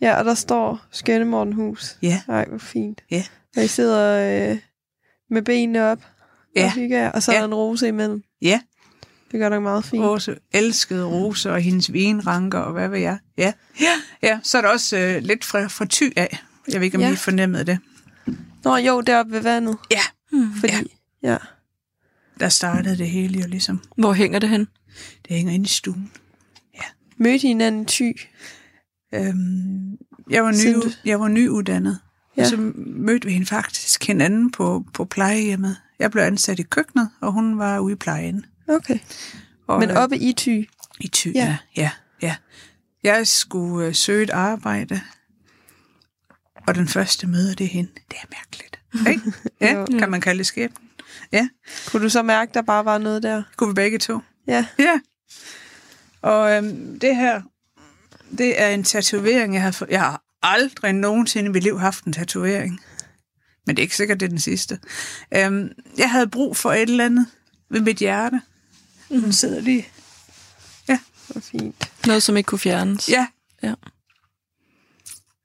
ja, og der står Skønne Mortenhus. Ja, Nej, hvor fint. Ja. Og I sidder øh, med benene op, Ja. og hygger og så er Ja. der en rose imellem. ja. Det gør nok meget fint. Åse elskede Rose og hendes vinranker, og hvad ved jeg. Ja, ja, ja. så er der også øh, lidt fra, fra ty af. Jeg ved ikke, om Ja. ja. I fornemmede det. Nå jo, deroppe ved vandet. Ja, Fordi, Ja. ja. Ja. der startede det hele jo ligesom. Hvor hænger det hen? Det hænger inde i stuen. Mødte I hinanden i ty? Øhm, jeg, var ny, du- jeg var nyuddannet, ja. Ja. og så mødte vi hende faktisk hinanden på, på plejehjemmet. Jeg blev ansat i køkkenet, og hun var ude i plejen. Okay. Og, Men øh, oppe i ty? I Thy, Ja. ja. ja, ja. Jeg skulle øh, søge et arbejde, og den første møde, det er hende. Det er mærkeligt. Ikke? Ja, kan man kalde det skæbnen. Ja, Kunne du så mærke, der bare var noget der? kunne vi begge to. Ja. Ja. Og øhm, det her, det er en tatovering, jeg har fået. Jeg har aldrig nogensinde i mit liv haft en tatovering. Men det er ikke sikkert, det er den sidste. Øhm, jeg havde brug for et eller andet ved mit hjerte. Den sidder lige. Hvor fint. Noget, som ikke kunne fjernes. Ja,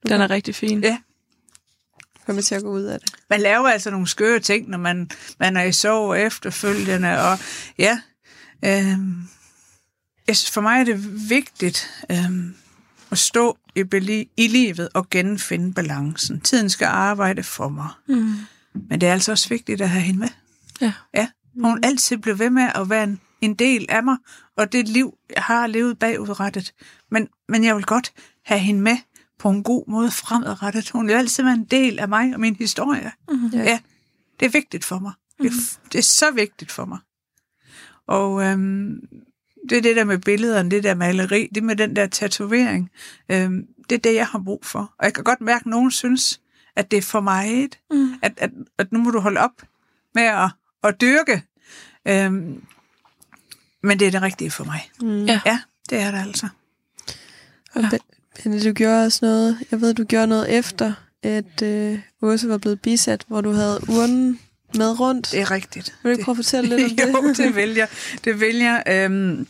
Den er rigtig fin. ja. Kommer til at gå ud af det. man laver altså nogle skøre ting, når man, man er i sorg efterfølgende, og ja, øhm, jeg synes, for mig er det vigtigt øhm, at stå i, beli- i livet og genfinde balancen. Tiden skal arbejde for mig, Mm. men det er altså også vigtigt at have hende med. Ja. Ja, hun altid bliver ved med at være en, en del af mig, og det liv, jeg har levet bagudrettet. Men, men jeg vil godt have hende med på en god måde fremadrettet. Hun vil altid være en del af mig og min historie. Mm-hmm. Ja. Ja, det er vigtigt for mig. Det, er, det er så vigtigt for mig. Og øhm, det er det der med billederne, det der maleri, det med den der tatovering. Øhm, det er det, jeg har brug for. Og jeg kan godt mærke, at nogen synes, at det er for meget. Mm. At, at, at nu må du holde op med at, at dyrke. Øhm, men det er det rigtige for mig. Mm. Ja. Ja, det er det altså. Og Ben- Benny, du gjorde også noget, jeg ved, du gjorde noget efter, at øh, Åse var blevet bisat, hvor du havde urnen med rundt. Det er rigtigt. Vil du ikke prøve at fortælle lidt om det? jo, det vil jeg. Det vil jeg. Øhm,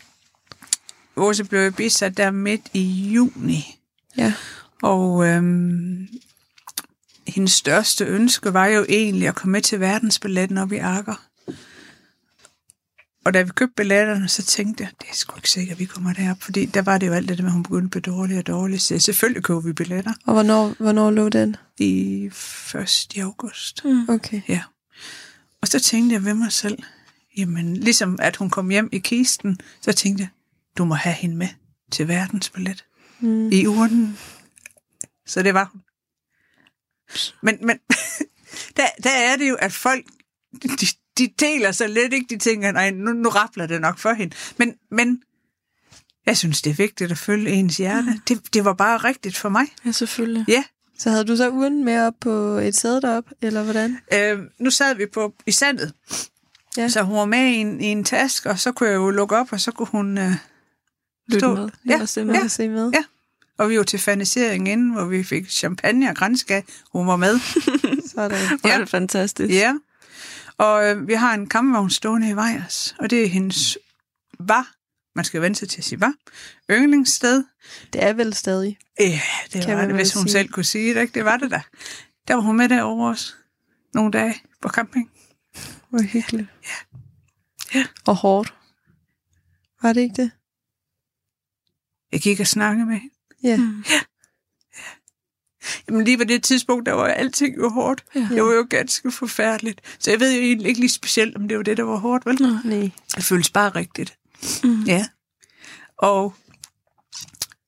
Åse blev bisat der midt i juni. Ja. Og øhm, hendes største ønske var jo egentlig at komme med til verdensballetten op i Akker. Og da vi købte billetterne, så tænkte jeg, det er sgu ikke sikkert, at vi kommer derop. Fordi der var det jo alt det med, at hun begyndte at blive dårlig og dårlig. Så selvfølgelig køber vi billetter Og hvornår, hvornår lå den? i 1. august. Mm. Okay. Ja. Og så tænkte jeg ved mig selv, jamen ligesom at hun kom hjem i kisten, så tænkte jeg, du må have hende med til verdensballet Mm. i urnen. Så det var hun. Men, men der, der er det jo, at folk, de, de deler så lidt, ikke? De tænker, nej, nu, nu rappler det nok for hende. Men, men jeg synes, det er vigtigt at følge ens hjerte. Det, det var bare rigtigt for mig. Ja, selvfølgelig. Ja. Så havde du så urnen med op på et sæde derop, eller hvordan? Øh, nu sad vi på i sandet, Ja. så hun var med i en, i en taske, og så kunne jeg jo lukke op, og så kunne hun øh, Lyt stå. med. Ja, Og se med. kan se med. Ja. Og vi var til fanisering inden, hvor vi fik champagne og grænskag. Hun var med. Sådan. Hvor Ja. det fantastisk. Ja. Og øh, vi har en kampvogn stående i Vejers, og det er hendes var, man skal vente sig til at sige var, yndlingssted. Det er vel stadig. Ja, det Kan var det, hvis hun sige. selv kunne sige det, ikke? Det var det da. Der var hun med derovre også. Nogle dage på camping. Hvor hyggeligt. Ja. Ja. Og hårdt. Var det ikke det? Jeg gik og snakkede med hende. Ja. Mm. Jamen lige på det tidspunkt, der var alting jo hårdt. Ja. Det var jo ganske forfærdeligt. Så jeg ved jo egentlig ikke lige specielt, om det var det, der var hårdt, vel? Nej. Det føles bare rigtigt. Mm. Ja. Og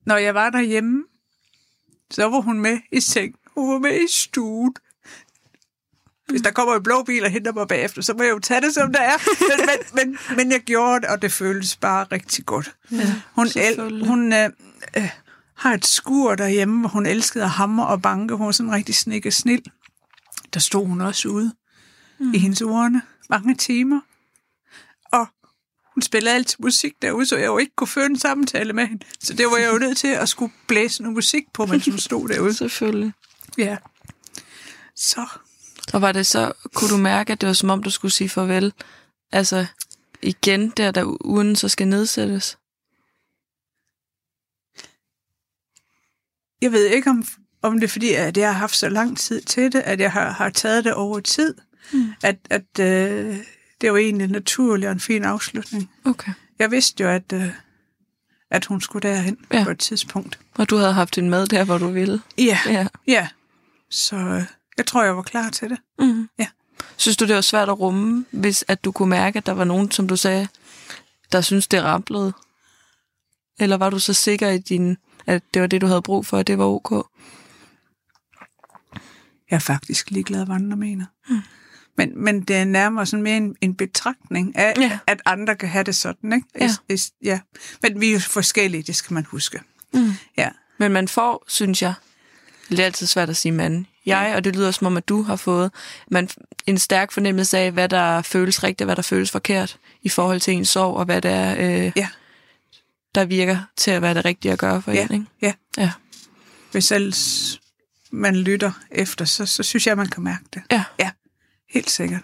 når jeg var derhjemme, så var hun med i seng. Hun var med i stuen. Hvis der kommer en blå bil og henter mig bagefter, så må jeg jo tage det, som det er. Men, men, men, men jeg gjorde det, og det føltes bare rigtig godt. Ja, Hun, el, hun øh, øh, har et skur derhjemme, hvor hun elskede at hamre og banke. Hun var sådan rigtig snikke snil. Der stod hun også ude mm. i hendes urne mange timer. Og hun spillede altid musik derude, så jeg jo ikke kunne føre en samtale med hende. Så det var jeg jo nødt til at skulle blæse noget musik på, mens hun stod derude. Selvfølgelig. Ja. Så Og var det så, kunne du mærke, at det var som om, du skulle sige farvel? Altså, igen, der, da ugen så skal nedsættes? Jeg ved ikke, om, om det er fordi, at jeg har haft så lang tid til det, at jeg har, har taget det over tid. Mm. At, at øh, det var egentlig naturligt og en fin afslutning. Okay. Jeg vidste jo, at, øh, at hun skulle derhen Ja. på et tidspunkt. Og du havde haft en med der, hvor du ville? Ja, Ja. ja. Så øh, jeg tror, jeg var klar til det. Mm. Ja. Synes du, det var svært at rumme, hvis at du kunne mærke, at der var nogen, som du sagde, der synes det ramplede? Eller var du så sikker i din, at det var det, du havde brug for, at det var ok? Jeg er faktisk ligeglad, hvad andre mener. Mm. Men, men det er nærmere sådan mere en, en betragtning af, Ja. at andre kan have det sådan, ikke? Ja. Is, is, ja. Men vi er jo forskellige, det skal man huske. Mm. Ja. Men man får, synes jeg, det er altid svært at sige mand. Jeg, og det lyder som om, at du har fået man, en stærk fornemmelse af, hvad der føles rigtigt, og hvad der føles forkert i forhold til ens sorg, og hvad der er, øh, Ja. Der virker til at være det rigtige at gøre for Ja. en. Ikke? Ja. Ja. Hvis ellers man lytter efter, så, så synes jeg, man kan mærke det. Ja. Ja, helt sikkert.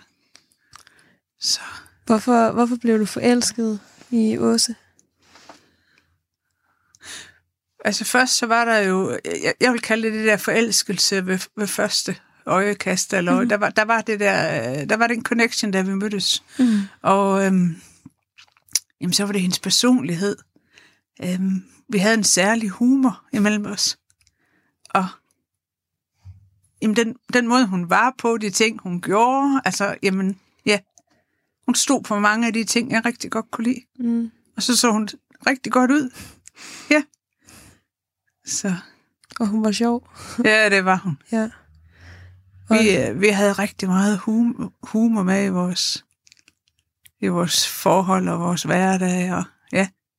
Så Hvorfor, hvorfor blev du forelsket i Åse? altså først så var der jo, jeg, jeg vil kalde det det der forelskelse ved, ved første øjekast, eller mm. der, var, der var det der, der var den connection, da vi mødtes. Mm. Og øhm, jamen, så var det hendes personlighed. Øhm, vi havde en særlig humor imellem os. Og jamen, den, den måde, hun var på, de ting, hun gjorde, altså, jamen, ja. Hun stod på mange af de ting, jeg rigtig godt kunne lide. Mm. Og så så hun rigtig godt ud. Ja. Så, Og hun var sjov. Ja, det var hun. Ja. Vi, øh, vi havde rigtig meget hum, humor med i vores, i vores forhold og vores hverdag. Og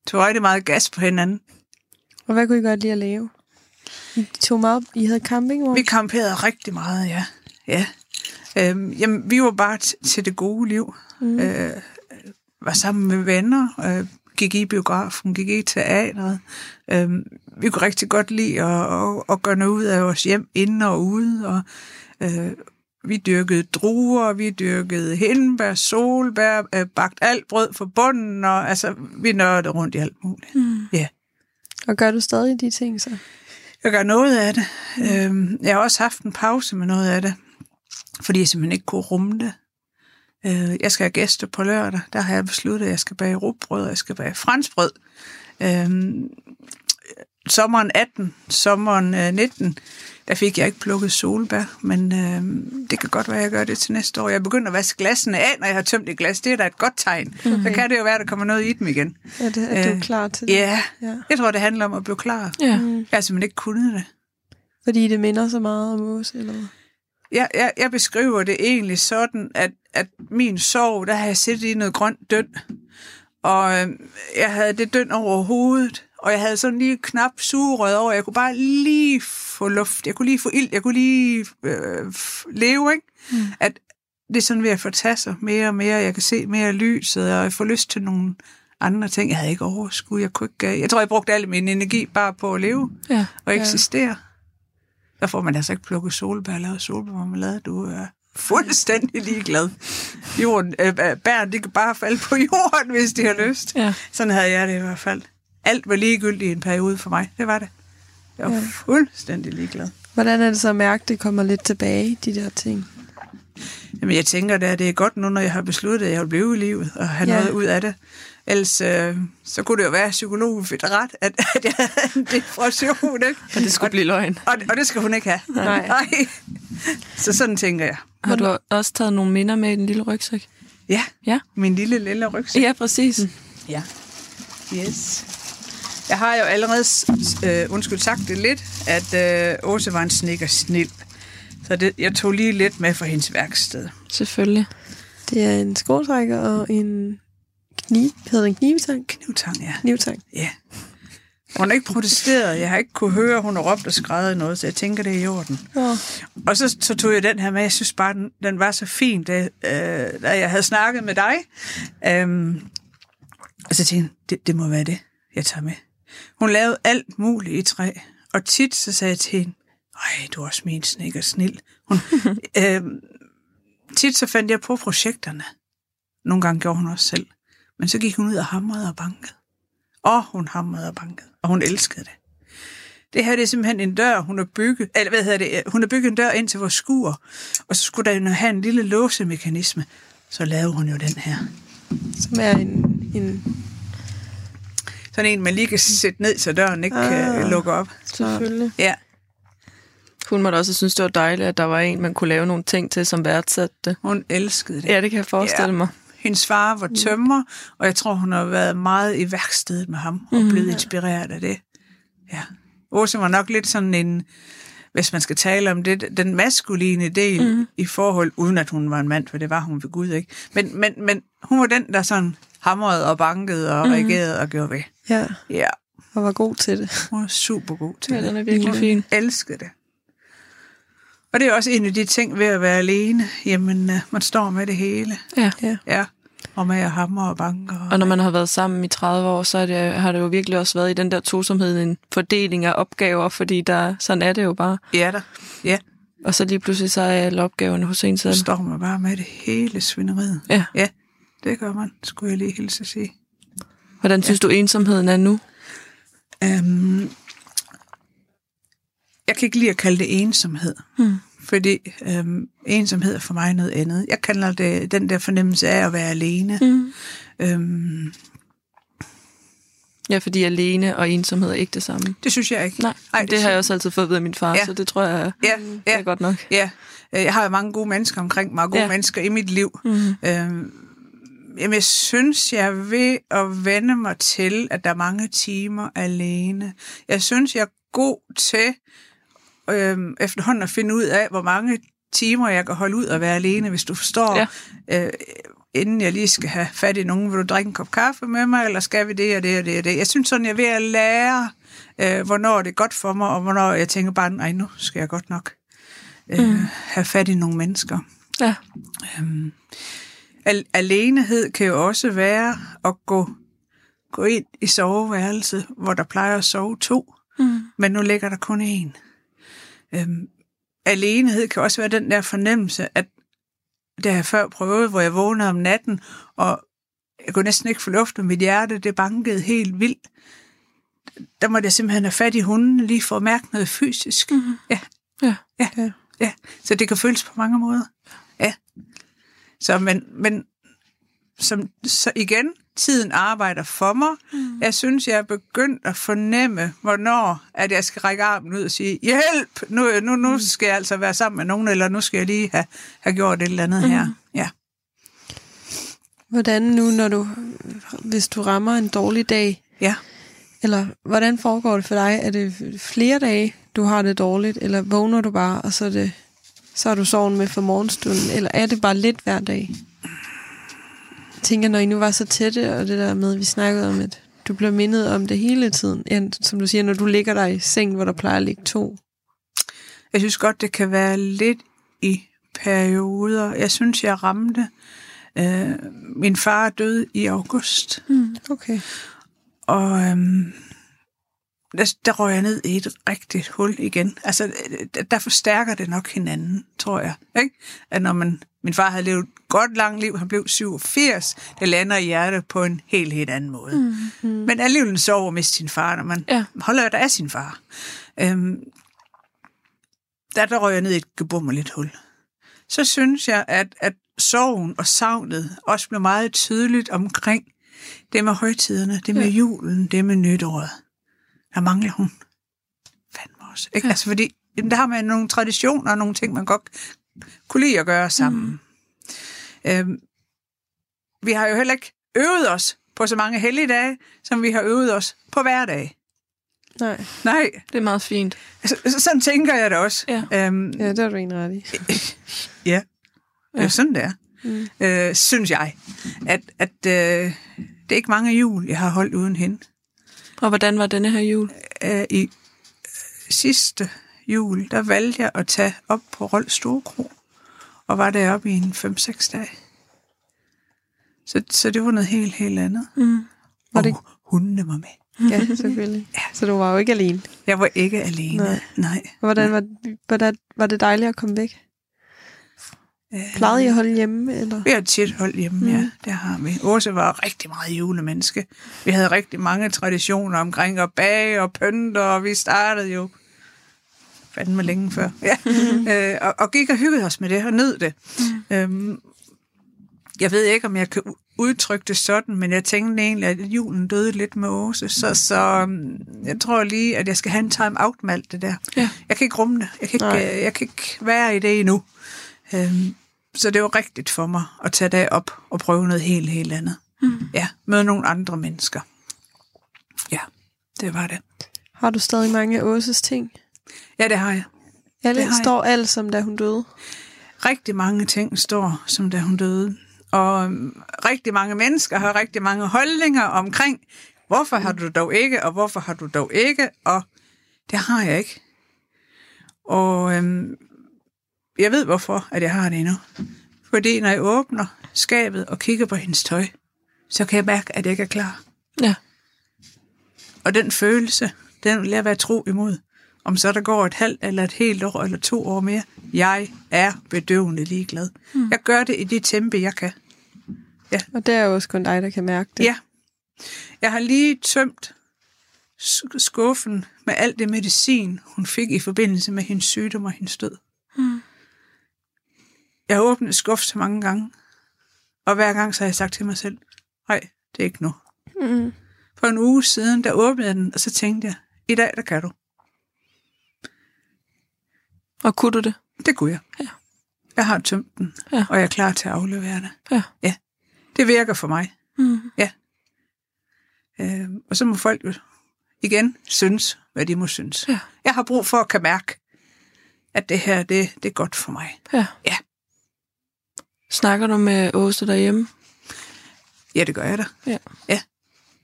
tog rigtig meget gas på hinanden. Og hvad kunne I godt lide at lave? I tog meget, I havde campingvogn? Vi kamperede rigtig meget, ja. ja. Øhm, jamen, vi var bare til det gode liv. Mm. Øh, var sammen med venner, øh, gik i biografen, gik i teateret. Øh, vi kunne rigtig godt lide at, at, at gøre noget ud af vores hjem, inde og ude. Og, øh, vi dyrkede druer, vi dyrkede hindbær, solbær, øh, bagt alt brød for bunden, og altså, vi nørdede rundt i alt muligt. Mm. Ja. Og gør du stadig de ting så? Jeg gør noget af det. Mm. Øhm, jeg har også haft en pause med noget af det, fordi jeg simpelthen ikke kunne rumme det. Øh, jeg skal have gæster på lørdag. Der har jeg besluttet, at jeg skal bage rugbrød, og jeg skal bage franskbrød. Øhm, sommeren 18, sommeren øh, 19, der fik jeg ikke plukket solbær, men øh, det kan godt være, at jeg gør det til næste år. Jeg begynder at vaske glassene af, når jeg har tømt et glas. Det er da et godt tegn. Okay. Så kan det jo være, at der kommer noget i dem igen. Er, det, er du Øh, klar til det? Ja, ja. jeg tror, det handler om at blive klar. Ja. Mm. Jeg har simpelthen ikke kunnet det. Fordi det minder så meget om os, eller hvad? Jeg, jeg, jeg beskriver det egentlig sådan, at, at min sorg, der har jeg siddet i noget grønt døn. Og øh, jeg havde det døn over hovedet, og jeg havde sådan lige knap sugerød over. Jeg kunne bare lige få luft. Jeg kunne lige få ild. Jeg kunne lige øh, leve, ikke? Mm. At det er sådan ved at fortage sig mere og mere. Jeg kan se mere lyset, og jeg får lyst til nogle andre ting. Jeg havde ikke overskud. Jeg, kunne ikke, øh, jeg tror, jeg brugte al min energi bare på at leve Ja. og eksistere. Der får man altså ikke plukket solbær og lavet solbærmarmelade. Du er fuldstændig ligeglad. Jorden, øh, bæren, de kan bare falde på jorden, hvis de har lyst. Ja. Sådan havde jeg det i hvert fald. Alt var ligegyldigt i en periode for mig. Det var det. Jeg var Ja. fuldstændig ligeglad. Hvordan er det så at mærke, at det kommer lidt tilbage, de der ting? Jamen, jeg tænker, at det er godt nu, når jeg har besluttet, at jeg vil blive i livet og have Ja. noget ud af det. Ellers øh, så kunne det jo være, at psykologen fik ret, at, at jeg havde en depression. Ikke? Og det skulle blive løgn. Og, og det skal hun ikke have. Nej. Nej. Så sådan tænker jeg. Har du også taget nogle minder med i den lille rygsæk? Ja, Ja. min lille lille rygsæk. Ja, præcis. Ja. Yes. Jeg har jo allerede, øh, undskyld sagt det lidt, at øh, Åse var en snikker snil. Så det, jeg tog lige lidt med fra hendes værksted. Selvfølgelig. Det er en skruetrækker og en kniv. Hedder det en knivetang? Knivtang, ja. Knivtang. Ja. Hun har ikke protesteret. Jeg har ikke kunne høre, at hun har råbt og skrevet noget, så jeg tænker, det er i orden. Oh. Og så, så tog jeg den her med. Jeg synes bare, den, den var så fin, da, øh, da jeg havde snakket med dig. Øhm, og så tænkte jeg, det, det må være det, jeg tager med. Hun lavede alt muligt i træ. Og tit så sagde jeg til hende, ej, du er også min snikker snil. Hun, øhm, tit så fandt jeg på projekterne. Nogle gange gjorde hun også selv. Men så gik hun ud og hamrede og bankede. Og hun hamrede og bankede. Og hun elskede det. Det her det er simpelthen en dør, hun har bygget. Eller hvad hedder det? Hun har bygget en dør ind til vores skur. Og så skulle der jo have en lille låsemekanisme. Så lavede hun jo den her. Som er en, en Sådan en, man lige kan sætte ned, så døren ikke kan Ah. lukke op. selvfølgelig. Ja, Hun måtte også synes, det var dejligt, at der var en, man kunne lave nogle ting til, som værdsatte det. hun elskede det. Ja, det kan jeg forestille Ja. mig. Hendes far var tømmer, og jeg tror, hun har været meget i værkstedet med ham, og blevet inspireret af det. Ja. Åse var nok lidt sådan en, hvis man skal tale om det, den maskuline del mm. i forhold, uden at hun var en mand, for det var hun ved Gud, ikke? Men, men, men hun var den, der sådan hamrede og bankede og mm. reagerede og gjorde ved. Ja, Ja, og var god til det. hun var super god til Ja, det. den er virkelig Hun fin. elskede det. Og det er også en af de ting ved at være alene. Jamen, øh, man står med det hele. Ja. Ja. Ja, og med at hamre og banke. Og når man har været sammen i 30 år, så er det, har det jo virkelig også været i den der tosomhed en fordeling af opgaver, fordi der, sådan er det jo bare. Ja da. Ja, Og så lige pludselig så er alle opgaverne hos en selv. så står man bare med det hele svineriet. Ja. Ja, det gør man, skulle jeg lige hilse at sige. Hvordan synes du ensomheden er nu? Um, jeg kan ikke lide at kalde det ensomhed. Hmm. Fordi um, ensomhed er for mig noget andet. Jeg kalder det den der fornemmelse af at være alene. Mm. Um, Ja, fordi alene og ensomhed er ikke det samme. det synes jeg ikke. Nej, Ej, det, det har jeg også altid fået ved af min far, Ja. ja. så det tror jeg Ja, ja. ja, er godt nok. ja. Øh, Jeg har jo mange gode mennesker omkring mig, og gode Ja. ja. mennesker i mit liv. Mm. Øhm, jamen, jeg synes, jeg er ved at vende mig til, at der er mange timer alene. Jeg synes, jeg er god til øh, efterhånden at finde ud af, hvor mange timer jeg kan holde ud og være alene, hvis du forstår. Ja. Øh, inden jeg lige skal have fat i nogen, vil du drikke en kop kaffe med mig, eller skal vi det og det og det og det? Jeg synes sådan, jeg er ved at lære, øh, hvornår det er godt for mig, og hvornår jeg tænker bare, nej, nu skal jeg godt nok øh, mm. have fat i nogle mennesker. Ja. Øhm, al- alenehed kan jo også være at gå, gå ind i soveværelset, hvor der plejer at sove to, Mm. men nu ligger der kun én. Øhm, alenehed kan også være den der fornemmelse, at det har jeg før prøvet, hvor jeg vågnede om natten, og jeg kunne næsten ikke få luft, og mit hjerte det bankede helt vildt. Der måtte jeg simpelthen have fat i hunden, lige for at mærke noget fysisk. Mm. Ja. Ja. Ja. Ja. ja. Så det kan føles på mange måder. Ja. Så, men, men som, så igen, tiden arbejder for mig. Mm. Jeg synes, jeg er begyndt at fornemme, hvornår at jeg skal række armen ud og sige, hjælp, nu, nu, nu skal jeg altså være sammen med nogen, eller nu skal jeg lige have, have gjort et eller andet mm. her. Ja. Hvordan nu, når du, hvis du rammer en dårlig dag, ja. eller hvordan foregår det for dig? Er det flere dage, du har det dårligt, eller vågner du bare, og så er, det, så er du soven med for morgenstunden, eller er det bare lidt hver dag? Jeg tænker, når I nu var så tætte, og det der med, vi snakkede om, at du bliver mindet om det hele tiden. Ja, som du siger, når du ligger der i seng, hvor der plejer at ligge to. Jeg synes godt, det kan være lidt i perioder. Jeg synes, jeg ramte. Øh, min far er død i august. Mm, okay. Og øhm, der, der røg jeg ned i et rigtigt hul igen. Altså, der, der forstærker det nok hinanden, tror jeg. Ikke? At når man, min far havde levet et godt langt liv, han blev 87, det lander i hjertet på en helt, helt anden måde. Mm, mm. Men alligevel sover at miste sin far, når man Ja. holder der af sin far. Øhm, der, der røg jeg ned i et gebummerligt hul. Så synes jeg, at, at sorgen og savnet også blev meget tydeligt omkring det med højtiderne, det med Ja. julen, det med nytåret. Der mangler hun. Fandme også. Ikke? Ja. Ja. Altså fordi, jamen, der har man nogle traditioner og nogle ting, man godt kunne lide at gøre sammen. Mm. Øhm, vi har jo heller ikke øvet os på så mange helligdage, som vi har øvet os på hverdag. Nej, Nej, Det er meget fint. så, så, sådan tænker jeg det også. Ja. Øhm, ja, det er du en ret i. Ja, det er sådan det er. Mm. Øh, synes jeg, at, at øh, det er ikke mange jul, jeg har holdt uden hende. Og hvordan var denne her jul? Øh, I sidste jul, der valgte jeg at tage op på Rold Storkro, og var deroppe i en 5-6 dage. Så, så det var noget helt, helt andet. Mm. Var og det- hundene var med. Ja, selvfølgelig. Så du var jo ikke alene. Jeg var ikke alene. Nej. Nej. Hvordan var, hvordan, var det dejligt at komme væk? Øh, Plejede I at holde hjemme? Eller? Vi har tit holdt hjemme, mm. ja. Det har vi. Åse var rigtig meget julemenneske. Vi havde rigtig mange traditioner omkring at bage og pynte, og vi startede jo fandme længe før. Ja. øh, og, og gik og hyggede os med det og nød det. Mm. Øhm, jeg ved ikke, om jeg kan udtrykke det sådan, men jeg tænkte egentlig, at julen døde lidt med Åse, så, så øhm, jeg tror lige, at jeg skal have en time-out med alt det der. Ja. Jeg kan ikke rumme det. Jeg kan ikke, øh, jeg kan ikke være i det endnu. Øhm, så det var rigtigt for mig at tage det op og prøve noget helt, helt andet. Mm. Ja, møde nogle andre mennesker. Ja, det var det. Har du stadig mange af Åses ting? Ja, det har jeg. Alle Det har jeg. står alt, som da hun døde. Rigtig mange ting står, som da hun døde. Og øhm, rigtig mange mennesker har rigtig mange holdninger omkring, hvorfor har du dog ikke, og hvorfor har du dog ikke, og det har jeg ikke. Og øhm, jeg ved hvorfor, at jeg har det endnu. Fordi når jeg åbner skabet og kigger på hendes tøj, så kan jeg mærke, at jeg ikke er klar. Ja. Og den følelse, den vil jeg være tro imod. Om så der går et halvt eller et helt år eller to år mere. Jeg er bedøvende ligeglad. Mm. Jeg gør det i det tempe, jeg kan. Og det er jo også kun dig, der kan mærke det. Ja. Jeg har lige tømt sk- skuffen med alt det medicin, hun fik i forbindelse med hendes sygdom og hendes død. Jeg har åbnet skuff så mange gange, og hver gang så har jeg sagt til mig selv, nej, det er ikke nu. Mm. For en uge siden, der åbnede jeg den, og så tænkte jeg, i dag, der kan du. Og kunne du det? Det kunne jeg. Ja. Jeg har tømt den, Ja. og jeg er klar til at aflevere det. Ja. ja. Det virker for mig. Mm. Øh, og så må folk jo igen synes, hvad de må synes. Ja. Jeg har brug for at kan mærke, at det her, det, det er godt for mig. Ja. Ja. Snakker du med Åse derhjemme? Ja, det gør jeg da. Ja. Ja,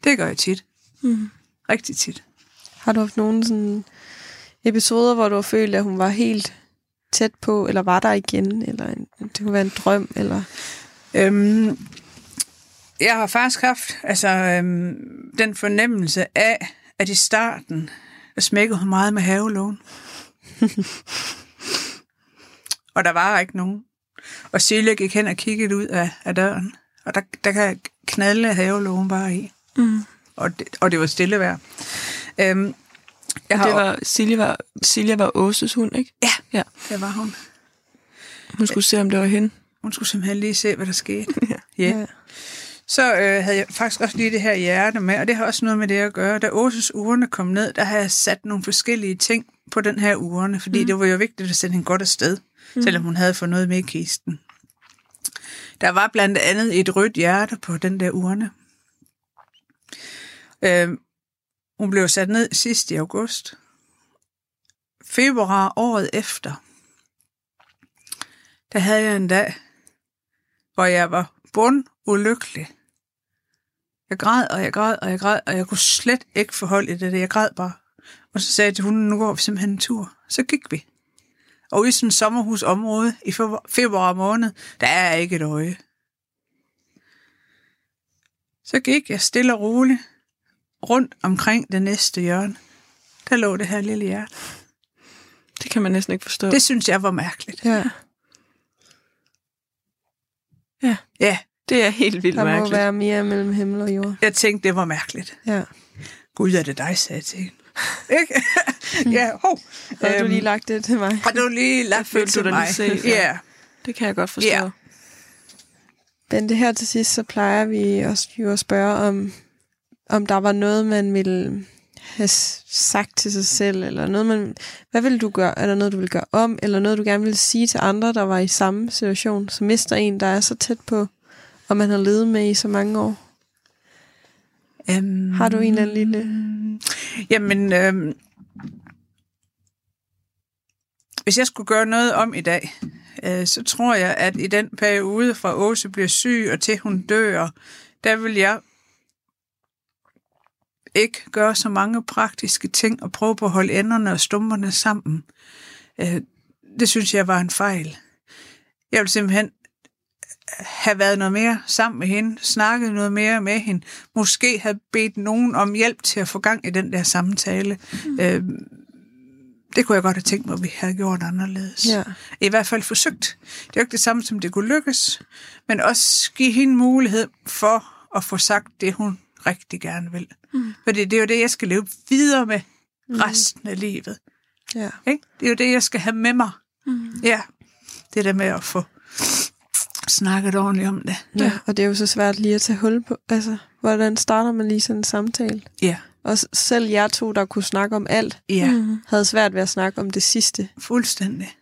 det gør jeg tit. Mm. Rigtig tit. Har du haft nogle sådan episoder, hvor du har følt, at hun var helt tæt på, eller var der igen, eller en, det kunne være en drøm, eller... Øhm, jeg har faktisk haft altså, øhm, den fornemmelse af, at i starten, der smækkede hun meget med havelån. og der var ikke nogen. Og Silje gik hen og kiggede ud af, af døren, og der, der kan knalde havelån bare i. Mm. Og det, og det var stille vejr. Øhm, jeg har, Det var, Silje var, Silje var Åses hund, ikke? Ja, Ja. det var hun. Hun skulle se, om det var hende. Hun skulle simpelthen lige se, hvad der skete. Ja. Ja. Så øh, havde jeg faktisk også lige det her hjerte med, og det har også noget med det at gøre. Da Åses urne kom ned, der havde jeg sat nogle forskellige ting på den her urne, fordi mm. det var jo vigtigt at sende hende godt afsted, mm. selvom hun havde fået noget med i kisten. Der var blandt andet et rødt hjerte på den der urne. Øh, hun blev sat ned sidst i august. Februar året efter, der havde jeg en dag, hvor jeg var bund ulykkelig. Jeg græd, og jeg græd, og jeg græd, og jeg kunne slet ikke forholde det. Jeg græd bare. Og så sagde jeg til hunden, nu går vi simpelthen en tur. Så gik vi. Og i sådan et sommerhusområde i februar- måned, der er ikke et øje. Så gik jeg stille og roligt rundt omkring det næste hjørne. Der lå det her lille hjerte. Det kan man næsten ikke forstå. Det synes jeg var mærkeligt. Ja, Ja, det er helt vildt der må mærkeligt. være mere mellem himmel og jord. jeg tænkte, det var mærkeligt. Ja. Gud, er det dig, sagde jeg til hende. Ikke? ja, hov. Har du Øhm, lige lagt det til mig. Har du lige lagt følte det du til dig mig? lige set, Ja. ja. Det kan jeg godt forstå. Ja. Men det her til sidst, så plejer vi også jo at spørge, om, om der var noget, man ville have sagt til sig selv, eller noget, man... Hvad vil du gøre? Er der noget, du vil gøre om, eller noget, du gerne vil sige til andre, der var i samme situation, som mister en, der er så tæt på, og man har levet med i så mange år? Um, Har du en eller anden lille... Jamen, øhm, hvis jeg skulle gøre noget om i dag, øh, så tror jeg, at i den periode fra Åse bliver syg og til hun dør, der vil jeg ikke gøre så mange praktiske ting og prøve på at holde enderne og stumperne sammen. Øh, det synes jeg var en fejl. Jeg vil simpelthen have været noget mere sammen med hende, snakket noget mere med hende, måske have bedt nogen om hjælp til at få gang i den der samtale. Mm. Øh, det kunne jeg godt have tænkt mig, at vi havde gjort anderledes. Ja. I hvert fald forsøgt. Det er jo ikke det samme, som det kunne lykkes, men også give hende mulighed for at få sagt det, hun rigtig gerne vil. Mm. Fordi det er jo det, jeg skal leve videre med resten af livet. Ja. Ikke? Det er jo det, jeg skal have med mig. Mm. Ja, det der med at få snakket ordentligt om det. ja. Og det er jo så svært lige at tage hul på. Altså, hvordan starter man lige sådan en samtale? Ja, Og selv jer to, der kunne snakke om alt, ja. Mm. Mm. havde svært ved at snakke om det sidste. Fuldstændig.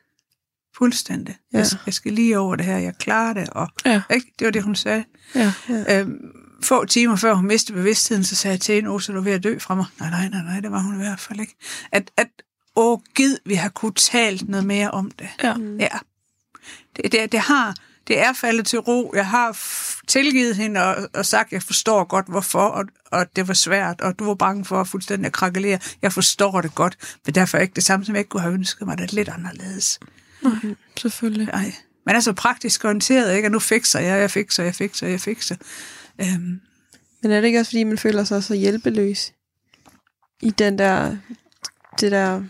Fuldstændig. Ja. Ja. Jeg, jeg skal lige over det her, jeg klarer det. Og, Ja. ikke? Det var det, hun sagde. Ja. Øhm, få timer før hun mistede bevidstheden, så sagde jeg til hende, Åh, så er du ved at dø fra mig. Nej, nej, nej, nej, det var hun i hvert fald ikke. At, at åh, gid, vi har kunne talt noget mere om det. Ja. Ja. Det, det, det har, det er faldet til ro. Jeg har tilgivet hende og, og sagt, jeg forstår godt, hvorfor, og, og det var svært, og du var bange for at fuldstændig krakelere. Jeg forstår det godt, men derfor er ikke det samme, som jeg ikke kunne have ønsket mig. Det er lidt anderledes. Nej, selvfølgelig. Ej. Man er så praktisk orienteret, ikke? Og nu fikser jeg, jeg fikser, jeg fikser, jeg fikser. Øhm, Men er det ikke også, fordi man føler sig så hjælpeløs i den der, det der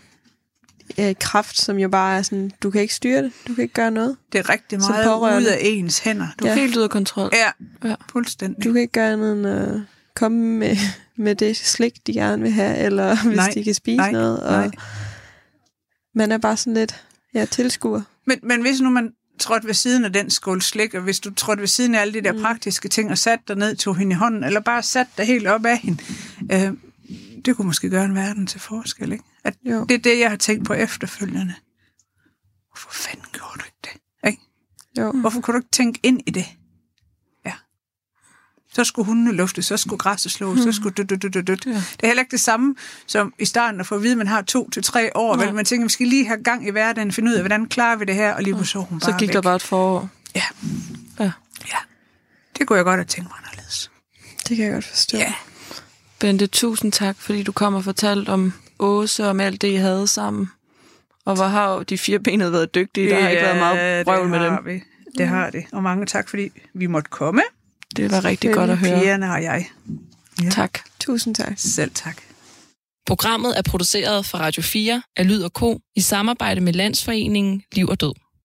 ja, kraft, som jo bare er sådan, du kan ikke styre det, du kan ikke gøre noget. det er rigtig meget ud af ens hænder. Du, Ja. ja. Helt ud af kontrol. ja, Ja. fuldstændig. Du kan ikke gøre andet end at komme med, med det slik, de gerne vil have, eller hvis Nej, de kan spise nej, noget. Og nej. man er bare sådan lidt, ja, tilskuer. Men, men hvis nu man trådte ved siden af den skål slik, og hvis du trådte ved siden af alle de der mm. praktiske ting, og satte dig ned, tog hende i hånden, eller bare satte dig helt op af hende, øh, det kunne måske gøre en verden til forskel, ikke? At Jo. det er det, jeg har tænkt på efterfølgende. Hvorfor fanden gjorde du ikke det? Ikke? Jo. Hvorfor kunne du ikke tænke ind i det? Ja. Så skulle hundene lufte, så skulle græsset slå, så skulle dødt, dødt, dødt, dødt. Ja. Det er heller ikke det samme som i starten at få at vide, at man har to til tre år. Nej. Vel? Man tænker, vi skal lige have gang i hverdagen, finde ud af, hvordan klarer vi det her, og lige på så er hun Så bare gik væk. der bare et forår. Ja, Ja. ja. Det kunne jeg godt have tænkt mig anderledes. Det kan jeg godt forstå. Ja. Bente, tusind tak, fordi du kom og fortalte om Åse og om alt det, I havde sammen. Og hvor har de fire benet været dygtige. Der har ikke været meget brøvl med dem. har Vi. Det har det. Og mange tak, fordi vi måtte komme. Det var rigtig godt at høre. Pigerne og jeg. Ja. Tak. Tusind tak. Selv tak. Programmet er produceret for Radio 4 af Lyd og Ko i samarbejde med Landsforeningen Liv og Død.